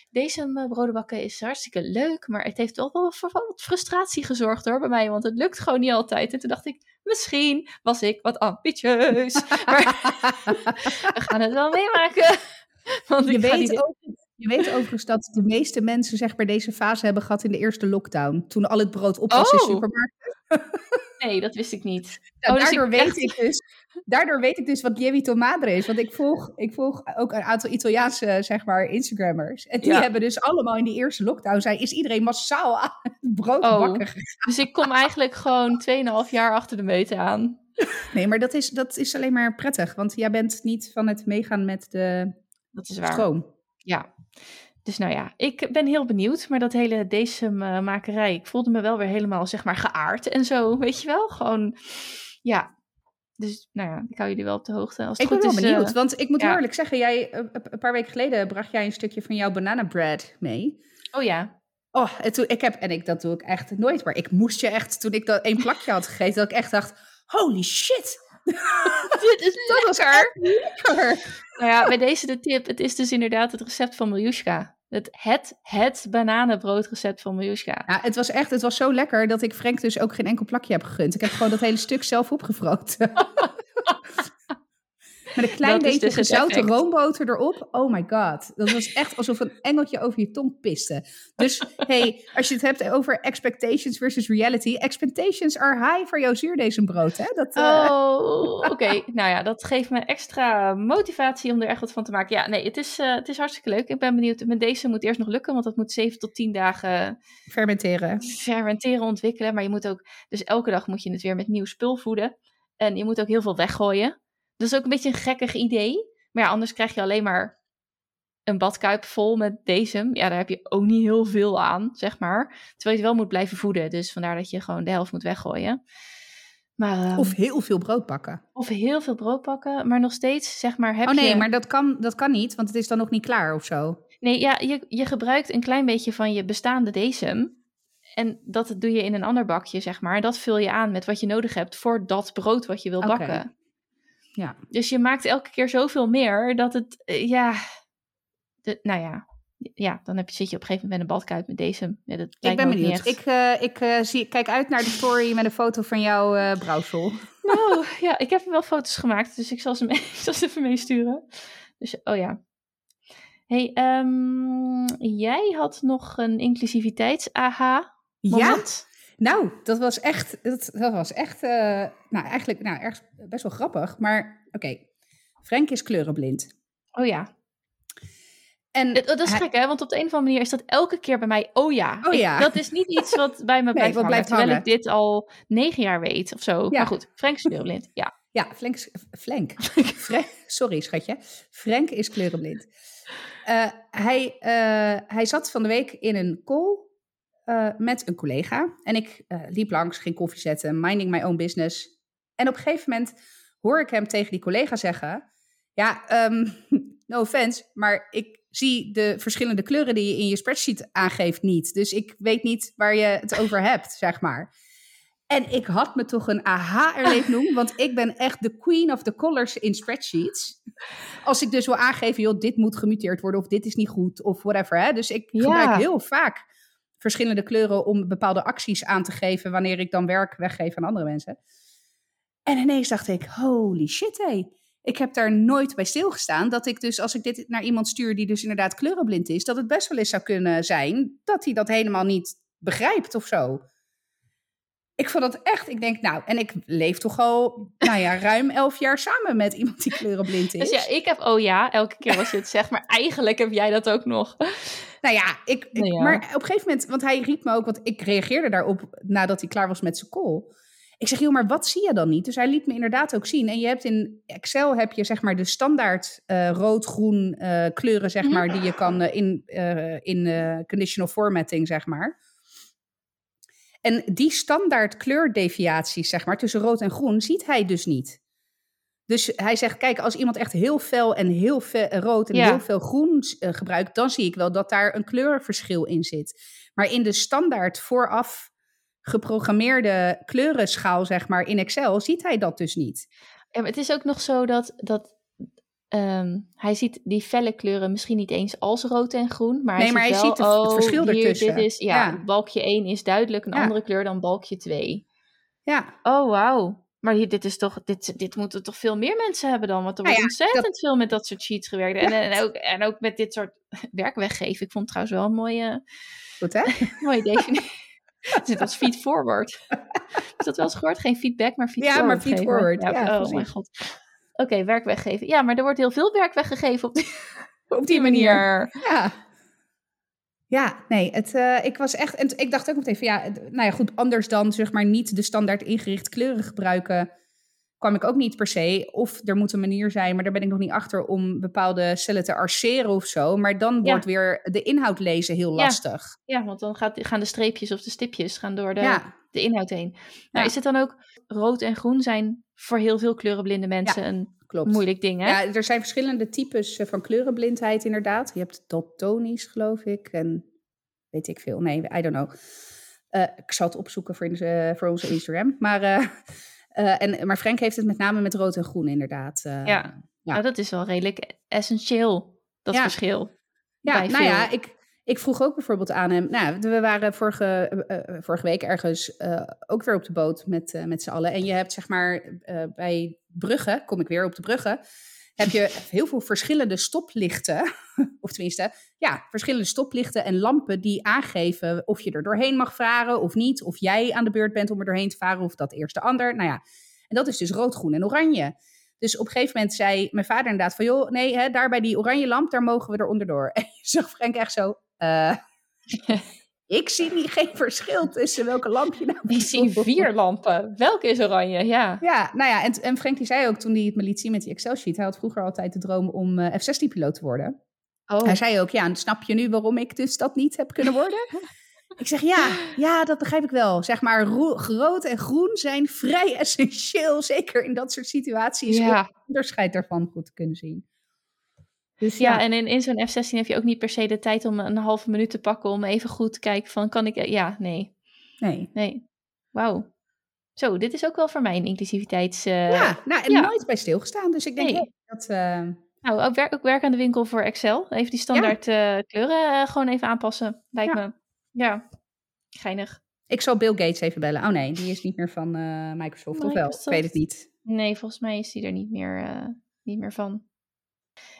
deze broden bakken is hartstikke leuk, maar het heeft wel voor wat frustratie gezorgd hoor bij mij, want het lukt gewoon niet altijd. En toen dacht ik, misschien was ik wat ambitieus. (laughs) maar we gaan het wel meemaken. (laughs) Want je, weet die... ook, je weet overigens dat de meeste mensen zeg maar deze fase hebben gehad in de eerste lockdown, toen al het brood op was oh. in supermarkten. (laughs) Nee, dat wist ik niet. Nou, oh, daardoor, dus ik weet echt... ik dus, daardoor weet ik dus wat lievito madre is. Want ik volg, ik volg ook een aantal Italiaanse, zeg maar, Instagrammers. En die ja. hebben dus allemaal in die eerste lockdown, zijn, is iedereen massaal aan het brood oh, bakken. Dus ik kom eigenlijk gewoon 2,5 jaar achter de meute aan. Nee, maar dat is, dat is alleen maar prettig. Want jij bent niet van het meegaan met de dat is waar. stroom. Ja. Dus nou ja, ik ben heel benieuwd. Maar dat hele decemmakerij, ik voelde me wel weer helemaal, zeg maar, geaard en zo. Weet je wel? Gewoon, ja. Dus nou ja, ik hou jullie wel op de hoogte. Als het ik goed ben wel is, benieuwd, uh, want ik moet ja. eerlijk zeggen, jij, een paar weken geleden bracht jij een stukje van jouw banana bread mee. Oh ja. Oh, en toen, ik heb, en ik, dat doe ik echt nooit, maar ik moest je echt, toen ik dat één plakje had gegeten, dat ik echt dacht, holy shit. (laughs) Dit is was lekker. Nou ja, bij deze de tip, het is dus inderdaad het recept van Miljushka. Het, het, het bananenbroodrecept van Miljushka. Ja, het was echt, het was zo lekker dat ik Frank dus ook geen enkel plakje heb gegund. Ik heb gewoon dat hele stuk zelf opgevroten. (laughs) Met een klein beetje dus gezouten roomboter erop. Oh my god. Dat was echt alsof een engeltje over je tong piste. Dus hey, als je het hebt over expectations versus reality. Expectations are high voor jouw zuurdesembrood. Hè? Dat, uh... Oh, (laughs) oké. Okay. nou ja, dat geeft me extra motivatie om er echt wat van te maken. Ja, nee, het is, uh, het is hartstikke leuk. Ik ben benieuwd. Met deze moet eerst nog lukken, want dat moet 7 tot 10 dagen fermenteren. Fermenteren, ontwikkelen. Maar je moet ook, dus elke dag moet je het weer met nieuw spul voeden. En je moet ook heel veel weggooien. Dat is ook een beetje een gekkig idee. Maar ja, anders krijg je alleen maar een badkuip vol met bezem. Ja, daar heb je ook niet heel veel aan, zeg maar. Terwijl je het wel moet blijven voeden. Dus vandaar dat je gewoon de helft moet weggooien. Maar, um, of heel veel brood bakken. Of heel veel brood bakken, maar nog steeds, zeg maar, heb Oh nee, je... maar dat kan, dat kan niet, want het is dan nog niet klaar of zo. Nee, ja, je, je gebruikt een klein beetje van je bestaande decem. En dat doe je in een ander bakje, zeg maar. Dat vul je aan met wat je nodig hebt voor dat brood wat je wil Oké. bakken. Ja. Dus je maakt elke keer zoveel meer dat het, eh, ja, de, nou ja, ja, dan heb je, zit je op een gegeven moment met een badkuip met deze. Ja, dat Ik ben benieuwd. Ik, eh, ik eh, zie, kijk uit naar de story met een foto van jouw brouwsel. (laughs) Nou, ja, ik heb wel foto's gemaakt, dus ik zal ze, (laughs) mee, ik zal ze even meesturen. Dus, oh ja. hey, ehm, jij had nog een inclusiviteits-aha Ja, moment? Nou, dat was echt, dat, dat was echt, eh, nou eigenlijk, nou erg, best wel grappig. Maar oké, Frank is kleurenblind. Oh ja. En Dat, dat is hij- gek, hè? Want op de een of andere manier is dat elke keer bij mij, oh ja. Oh Ik- ja. dat is niet iets wat (laughs) bij me blijft wat hangen. blijft terwijl hangen. ik dit al negen jaar weet of zo. Ja. Maar goed, Frank is kleurblind. Ja. Ja, Frank. (laughs) Frank sorry, schatje. Frank is kleurenblind. Eh, hij, eh, hij zat van de week in een call eh, met een collega. En ik eh, liep langs, ging koffie zetten, minding my own business. En op een gegeven moment hoor ik hem tegen die collega zeggen... Ja, ehm, (laughs) no offense, maar ik zie de verschillende kleuren die je in je spreadsheet aangeeft niet. Dus ik weet niet waar je het over hebt, zeg maar. En ik had me toch een aha-erleef (laughs) noemen, want ik ben echt de queen of the colors in spreadsheets. Als ik dus wil aangeven, joh, dit moet gemuteerd worden of dit is niet goed of whatever. Hè? Dus ik Ja. gebruik heel vaak verschillende kleuren om bepaalde acties aan te geven wanneer ik dan werk weggeef aan andere mensen. En ineens dacht ik, holy shit hé. Ik heb daar nooit bij stilgestaan dat ik dus als ik dit naar iemand stuur die dus inderdaad kleurenblind is, dat het best wel eens zou kunnen zijn dat hij dat helemaal niet begrijpt of zo. Ik vond dat echt, ik denk nou, en ik leef toch al, nou ja, ruim elf jaar samen met iemand die kleurenblind is. Dus ja, ik heb oh ja, elke keer als je het zegt, maar eigenlijk heb jij dat ook nog. Nou ja, ik, ik- Nou ja. maar op een gegeven moment, want hij riep me ook, want ik reageerde daarop nadat hij klaar was met zijn call. Ik zeg, joh, maar wat zie je dan niet? Dus hij liet me inderdaad ook zien. En je hebt in Excel heb je zeg maar de standaard eh, rood-groen eh, kleuren, zeg Mhm. maar, die je kan eh, in, in conditional formatting, zeg maar. En die standaard kleurdeviaties, zeg maar, tussen rood en groen, ziet hij dus niet. Dus hij zegt, kijk, als iemand echt heel fel en heel fe- rood en Ja. heel veel groen eh, gebruikt, dan zie ik wel dat daar een kleurverschil in zit. Maar in de standaard vooraf geprogrammeerde kleurenschaal, zeg maar, in Excel, ziet hij dat dus niet. Ja, maar het is ook nog zo dat, dat ehm, hij ziet die felle kleuren misschien niet eens als rood en groen. Maar hij Nee, maar ziet hij wel, ziet het- het oh, verschil hier, ertussen. Dit is, ja, Ja. balkje 1 is duidelijk een Ja. andere kleur dan balkje 2. Ja, Oh, wauw. Maar hier, dit, is toch, dit, dit moeten toch veel meer mensen hebben dan? Want er Nou wordt ja, ontzettend veel met dat soort sheets gewerkt. En, en, ook, en ook met dit soort (laughs) werk weggeven. Ik vond het trouwens wel een mooie, goed hè? (laughs) mooie definitie. Zit (laughs) als feed forward. Is dat wel eens gehoord? Geen feedback, maar feed Ja, forward. maar feed forward. Ja, oh precies. mijn god. Oké, werk weggeven. Ja, maar er wordt heel veel werk weggegeven op die, (laughs) Op die manier. Ja. Ja, nee, het, eh, ik was echt. En ik dacht ook meteen van ja, nou ja, goed, anders dan zeg maar niet de standaard ingericht kleuren gebruiken, kwam ik ook niet per se. Of er moet een manier zijn, maar daar ben ik nog niet achter om bepaalde cellen te arceren of zo. Maar dan Ja. wordt weer de inhoud lezen heel Ja. lastig. Ja, want dan gaat, gaan de streepjes of de stipjes gaan door de, Ja, de inhoud heen. Ja. is het dan ook rood en groen zijn voor heel veel kleurenblinde mensen een klopt. moeilijk ding, hè? Ja, er zijn verschillende types eh, van kleurenblindheid inderdaad. Je hebt daltonisch, geloof ik, en weet ik veel. Nee, I don't know. Eh, ik zal het opzoeken voor, onze- voor onze Instagram. Maar, eh, eh, en, maar Frank heeft het met name met rood en groen inderdaad. eh. Ja. ja. Nou, dat is wel redelijk essentieel, dat Ja. verschil. Ja, nou ja, ik, ik vroeg ook bijvoorbeeld aan hem. Nou, we waren vorige, eh, vorige week ergens ook weer op de boot met, met z'n allen. En je hebt zeg maar bij Brugge, kom ik weer op de Brugge, heb je heel veel verschillende stoplichten. (laughs) Of tenminste, ja, verschillende stoplichten en lampen die aangeven of je er doorheen mag varen of niet. Of jij aan de beurt bent om er doorheen te varen of dat eerst de ander. Nou ja, en dat is dus rood, groen en oranje. Dus op een gegeven moment zei mijn vader inderdaad van... joh, nee, hè, daar bij die oranje lamp, daar mogen we er onderdoor. (laughs) En je zag Frank echt zo... eh, ik zie niet, geen verschil tussen welke lamp je nou Ik zie vier lampen. Welke is oranje? Ja. Ja, nou ja, en, en Frank die zei ook toen hij het me liet zien met die Excel-sheet... hij had vroeger altijd de droom om eh, F-16-piloot te worden. Oh, Hij zei ook, ja, snap je nu waarom ik dus dat niet heb kunnen worden? (laughs) ik zeg, ja, ja, dat begrijp ik wel. Zeg maar, ro- rood en groen zijn vrij essentieel, zeker in dat soort situaties... om het onderscheid daarvan goed te kunnen zien. Dus ja, en in, in zo'n F-16 heb je ook niet per se de tijd om een halve minuut te pakken om even goed te kijken van, kan ik... Ja, nee, nee. nee. Wauw. Zo, dit is ook wel voor mij een inclusiviteits... eh, ja, nou, en ja. nooit bij stilgestaan. Dus ik denk Nee. dat... eh, Nou, ook werk, ook werk aan de winkel voor Excel. Even die standaard eh, kleuren gewoon even aanpassen, lijkt Ja. me. Ja, geinig. ik zal Bill Gates even bellen. Oh nee, die is niet meer van eh, Microsoft. Of wel? Ik Microsoft. weet het niet. Nee, volgens mij is die er niet meer, niet meer van.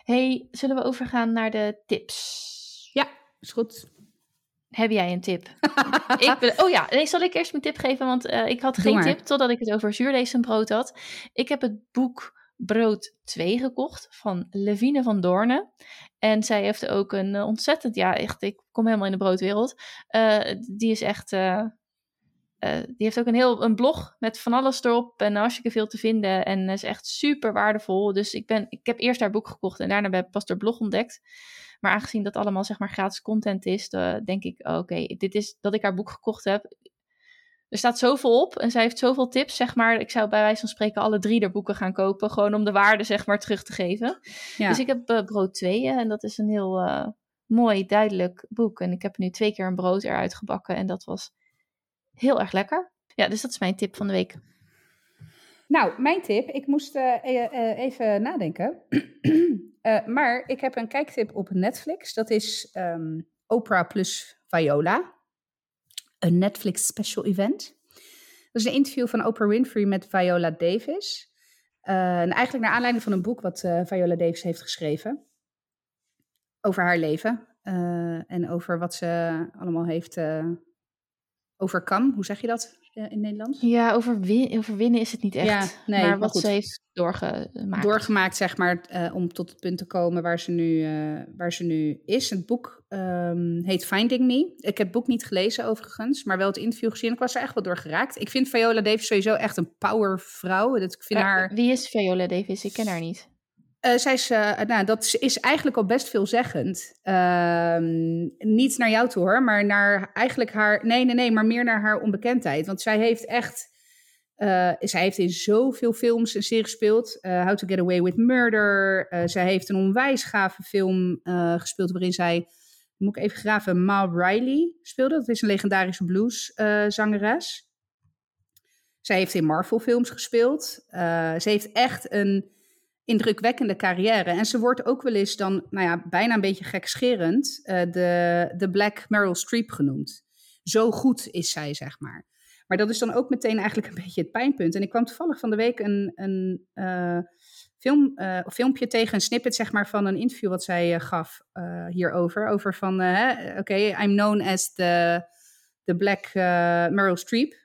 Hey, zullen we overgaan naar de tips? Ja, is goed. Heb jij een tip? (laughs) ik ben, oh ja, nee, zal ik eerst mijn tip geven? Want eh, ik had Doe geen maar. tip totdat ik het over zuurdezenbrood had. Ik heb het boek Brood 2 gekocht van Levine van Doornen. En zij heeft ook een eh, ontzettend, ja echt, ik kom helemaal in de broodwereld. Eh, die is echt, eh, die heeft ook een heel een blog met van alles erop en hartstikke veel te vinden. En is echt super waardevol. Dus ik, ben, ik heb eerst haar boek gekocht en daarna ben ik pas haar blog ontdekt. Maar aangezien dat allemaal zeg maar gratis content is, eh, denk ik, oh, oké, dit is dat ik haar boek gekocht heb. Er staat zoveel op en zij heeft zoveel tips, zeg maar. Ik zou bij wijze van spreken alle drie de boeken gaan kopen, gewoon om de waarde zeg maar terug te geven. Ja. Dus ik heb eh, Brood 2 eh, en dat is een heel mooi, duidelijk boek. En ik heb nu twee keer een brood eruit gebakken en dat was heel erg lekker. Ja, dus dat is mijn tip van de week. Nou, mijn tip. Ik moest uh, uh, even nadenken. (clears throat) maar ik heb een kijktip op Netflix. Dat is um, Oprah plus Viola. Een Netflix special event. Dat is een interview van Oprah Winfrey met Viola Davis. en eigenlijk naar aanleiding van een boek wat Viola Davis heeft geschreven. Over haar leven. en over wat ze allemaal heeft overcome. Hoe zeg je dat in Nederland? Ja, overwin overwinnen is het niet echt. Ja, nee, maar wat ze heeft doorgemaakt. Doorgemaakt, zeg maar, uh, om tot het punt te komen waar ze nu, uh, waar ze nu is. Het boek um, heet Finding Me. Ik heb het boek niet gelezen overigens, maar wel het interview gezien. Ik was er echt wel door geraakt. Ik vind Viola Davis sowieso echt een powervrouw. Dat, ik vind haar... Wie is Viola Davis? Ik ken haar niet. Uh, zij is, uh, nou, dat is eigenlijk al best veelzeggend. Uh, niet naar jou toe hoor, maar naar eigenlijk haar. Nee, nee, nee, maar meer naar haar onbekendheid. Want zij heeft echt. Uh, zij heeft in zoveel films een serie gespeeld. How to Get Away with Murder. zij heeft een onwijs gave film gespeeld waarin zij. Moet ik even graven. Ma Riley speelde. Dat is een legendarische blueszangeres. zij heeft in Marvel films gespeeld. ze heeft echt een indrukwekkende carrière. En ze wordt ook wel eens dan, nou ja, bijna een beetje gekscherend, uh, de, de Black Meryl Streep genoemd. Zo goed is zij, zeg maar. Maar dat is dan ook meteen eigenlijk een (laughs) beetje het pijnpunt. En ik kwam toevallig van de week een, een uh, film, uh, filmpje tegen, een snippet zeg maar, van een interview wat zij gaf hierover. Over van, oké, okay, I'm known as the, the Black Meryl Streep,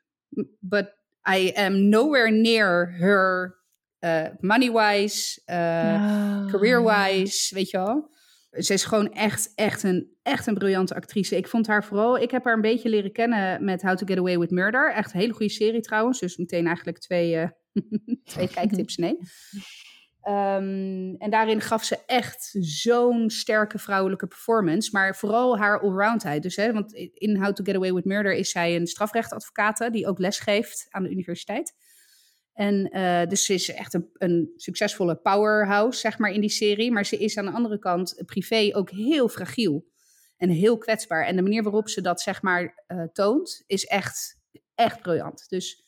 but I am nowhere near her uh, money-wise, uh, career-wise, weet je wel. Ze is gewoon echt, echt een, echt een briljante actrice. Ik vond haar vooral, ik heb haar een beetje leren kennen met How to Get Away with Murder. Echt een hele goede serie trouwens. Dus meteen eigenlijk twee, uh, (laughs) twee kijktips, nee. Um, en daarin gaf ze echt zo'n sterke vrouwelijke performance. Maar vooral haar allroundheid. Dus, hè, want in How to Get Away with Murder is zij een strafrechtadvocate die ook lesgeeft aan de universiteit. En uh, dus ze is echt een, een, succesvolle powerhouse, zeg maar, in die serie. Maar ze is aan de andere kant privé ook heel fragiel en heel kwetsbaar. En de manier waarop ze dat, zeg maar, uh, toont, is echt, echt briljant. Dus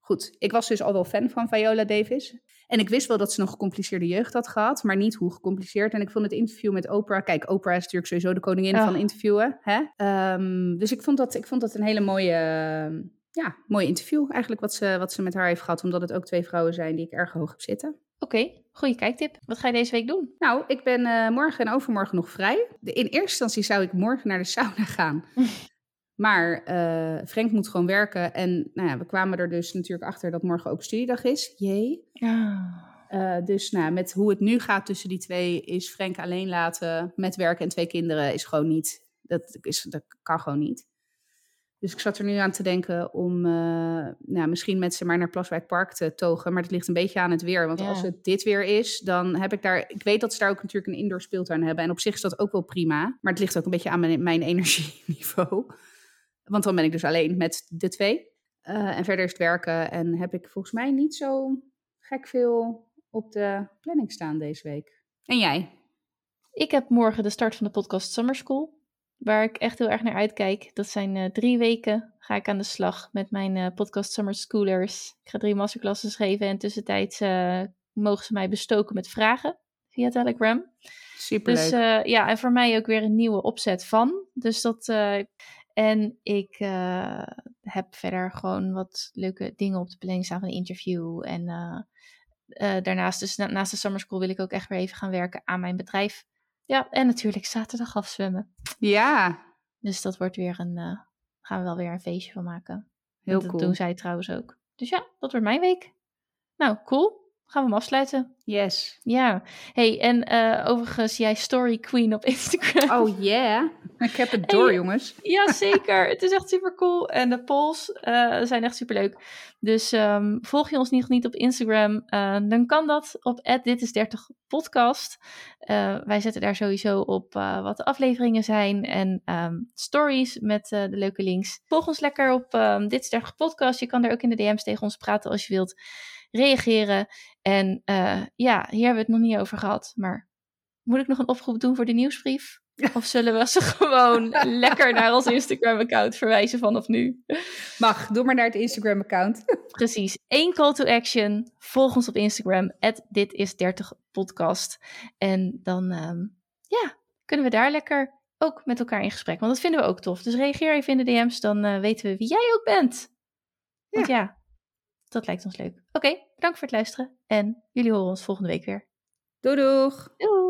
goed, ik was dus al wel fan van Viola Davis. En ik wist wel dat ze een gecompliceerde jeugd had gehad, maar niet hoe gecompliceerd. En ik vond het interview met Oprah. Kijk, Oprah is natuurlijk sowieso de koningin van interviewen. Hè? Um, dus ik vond, dat, ik vond dat een hele mooie ja, mooi interview eigenlijk wat ze, wat ze met haar heeft gehad. Omdat het ook twee vrouwen zijn die ik erg hoog heb zitten. Oké, okay, goede kijktip. Wat ga je deze week doen? Nou, ik ben uh, morgen en overmorgen nog vrij. In eerste instantie zou ik morgen naar de sauna (laughs) gaan. maar uh, Frank moet gewoon werken. En nou ja, we kwamen er dus natuurlijk achter dat morgen ook studiedag is. Jee. Ja. Uh, dus nou, met hoe het nu gaat tussen die twee, is Frank alleen laten met werken en twee kinderen, is gewoon niet. Dat, is, dat kan gewoon niet. Dus ik zat er nu aan te denken om uh, nou, misschien met ze maar naar Plaswijk Park te togen. Maar dat ligt een beetje aan het weer. Want als het dit weer is, dan heb ik daar... Ik weet dat ze daar ook natuurlijk een indoor speeltuin hebben. En op zich is dat ook wel prima. Maar het ligt ook een beetje aan mijn, mijn energieniveau. (laughs) Want dan ben ik dus alleen met de twee. Uh, en verder is het werken. En heb ik volgens mij niet zo gek veel op de planning staan deze week. En jij? Ik heb morgen de start van de podcast Summer School waar ik echt heel erg naar uitkijk. Dat zijn uh, drie weken ga ik aan de slag met mijn uh, podcast Summer Schoolers. Ik ga drie masterclasses geven en tussentijds uh, mogen ze mij bestoken met vragen via Telegram. Super. Dus ja, en voor mij ook weer een nieuwe opzet van. Dus dat. en ik heb verder gewoon wat leuke dingen op de planning staan van een interview. En daarnaast, dus naast de Summer School, wil ik ook echt weer even gaan werken aan mijn bedrijf. Ja, en natuurlijk zaterdag afzwemmen. Ja. Dus dat wordt weer een, uh, gaan we wel weer een feestje van maken. Heel dat cool. doen zij trouwens ook. Dus ja, dat wordt mijn week. Nou, cool. Gaan we hem afsluiten? Yes. Ja. Hey, en uh, overigens, jij Story Queen op Instagram. Oh yeah. Ik heb het door, jongens. Ja, (laughs) zeker. het is echt super cool. En de polls uh, zijn echt super leuk. Dus um, volg je ons nog niet op Instagram, uh, dan kan dat op Dit is 30 podcast. wij zetten daar sowieso op wat de afleveringen zijn en um, stories met de leuke links. Volg ons lekker op um, Dit is 30 podcast. Je kan daar ook in de DM's tegen ons praten als je wilt reageren. En uh, ja, hier hebben we het nog niet over gehad. Maar moet ik nog een oproep doen voor de nieuwsbrief? (laughs) Of zullen we ze gewoon lekker naar ons Instagram-account verwijzen vanaf nu? Mag, doe maar naar het Instagram-account. (laughs) Precies. Eén call to action. Volg ons op Instagram, dit is 30 podcast. En dan ehm, ja, kunnen we daar lekker ook met elkaar in gesprek. Want dat vinden we ook tof. Dus reageer even in de DM's, dan uh, weten we wie jij ook bent. Want ja dat lijkt ons leuk. Oké, okay, bedankt voor het luisteren. En jullie horen ons volgende week weer. Doei doeg! Doei!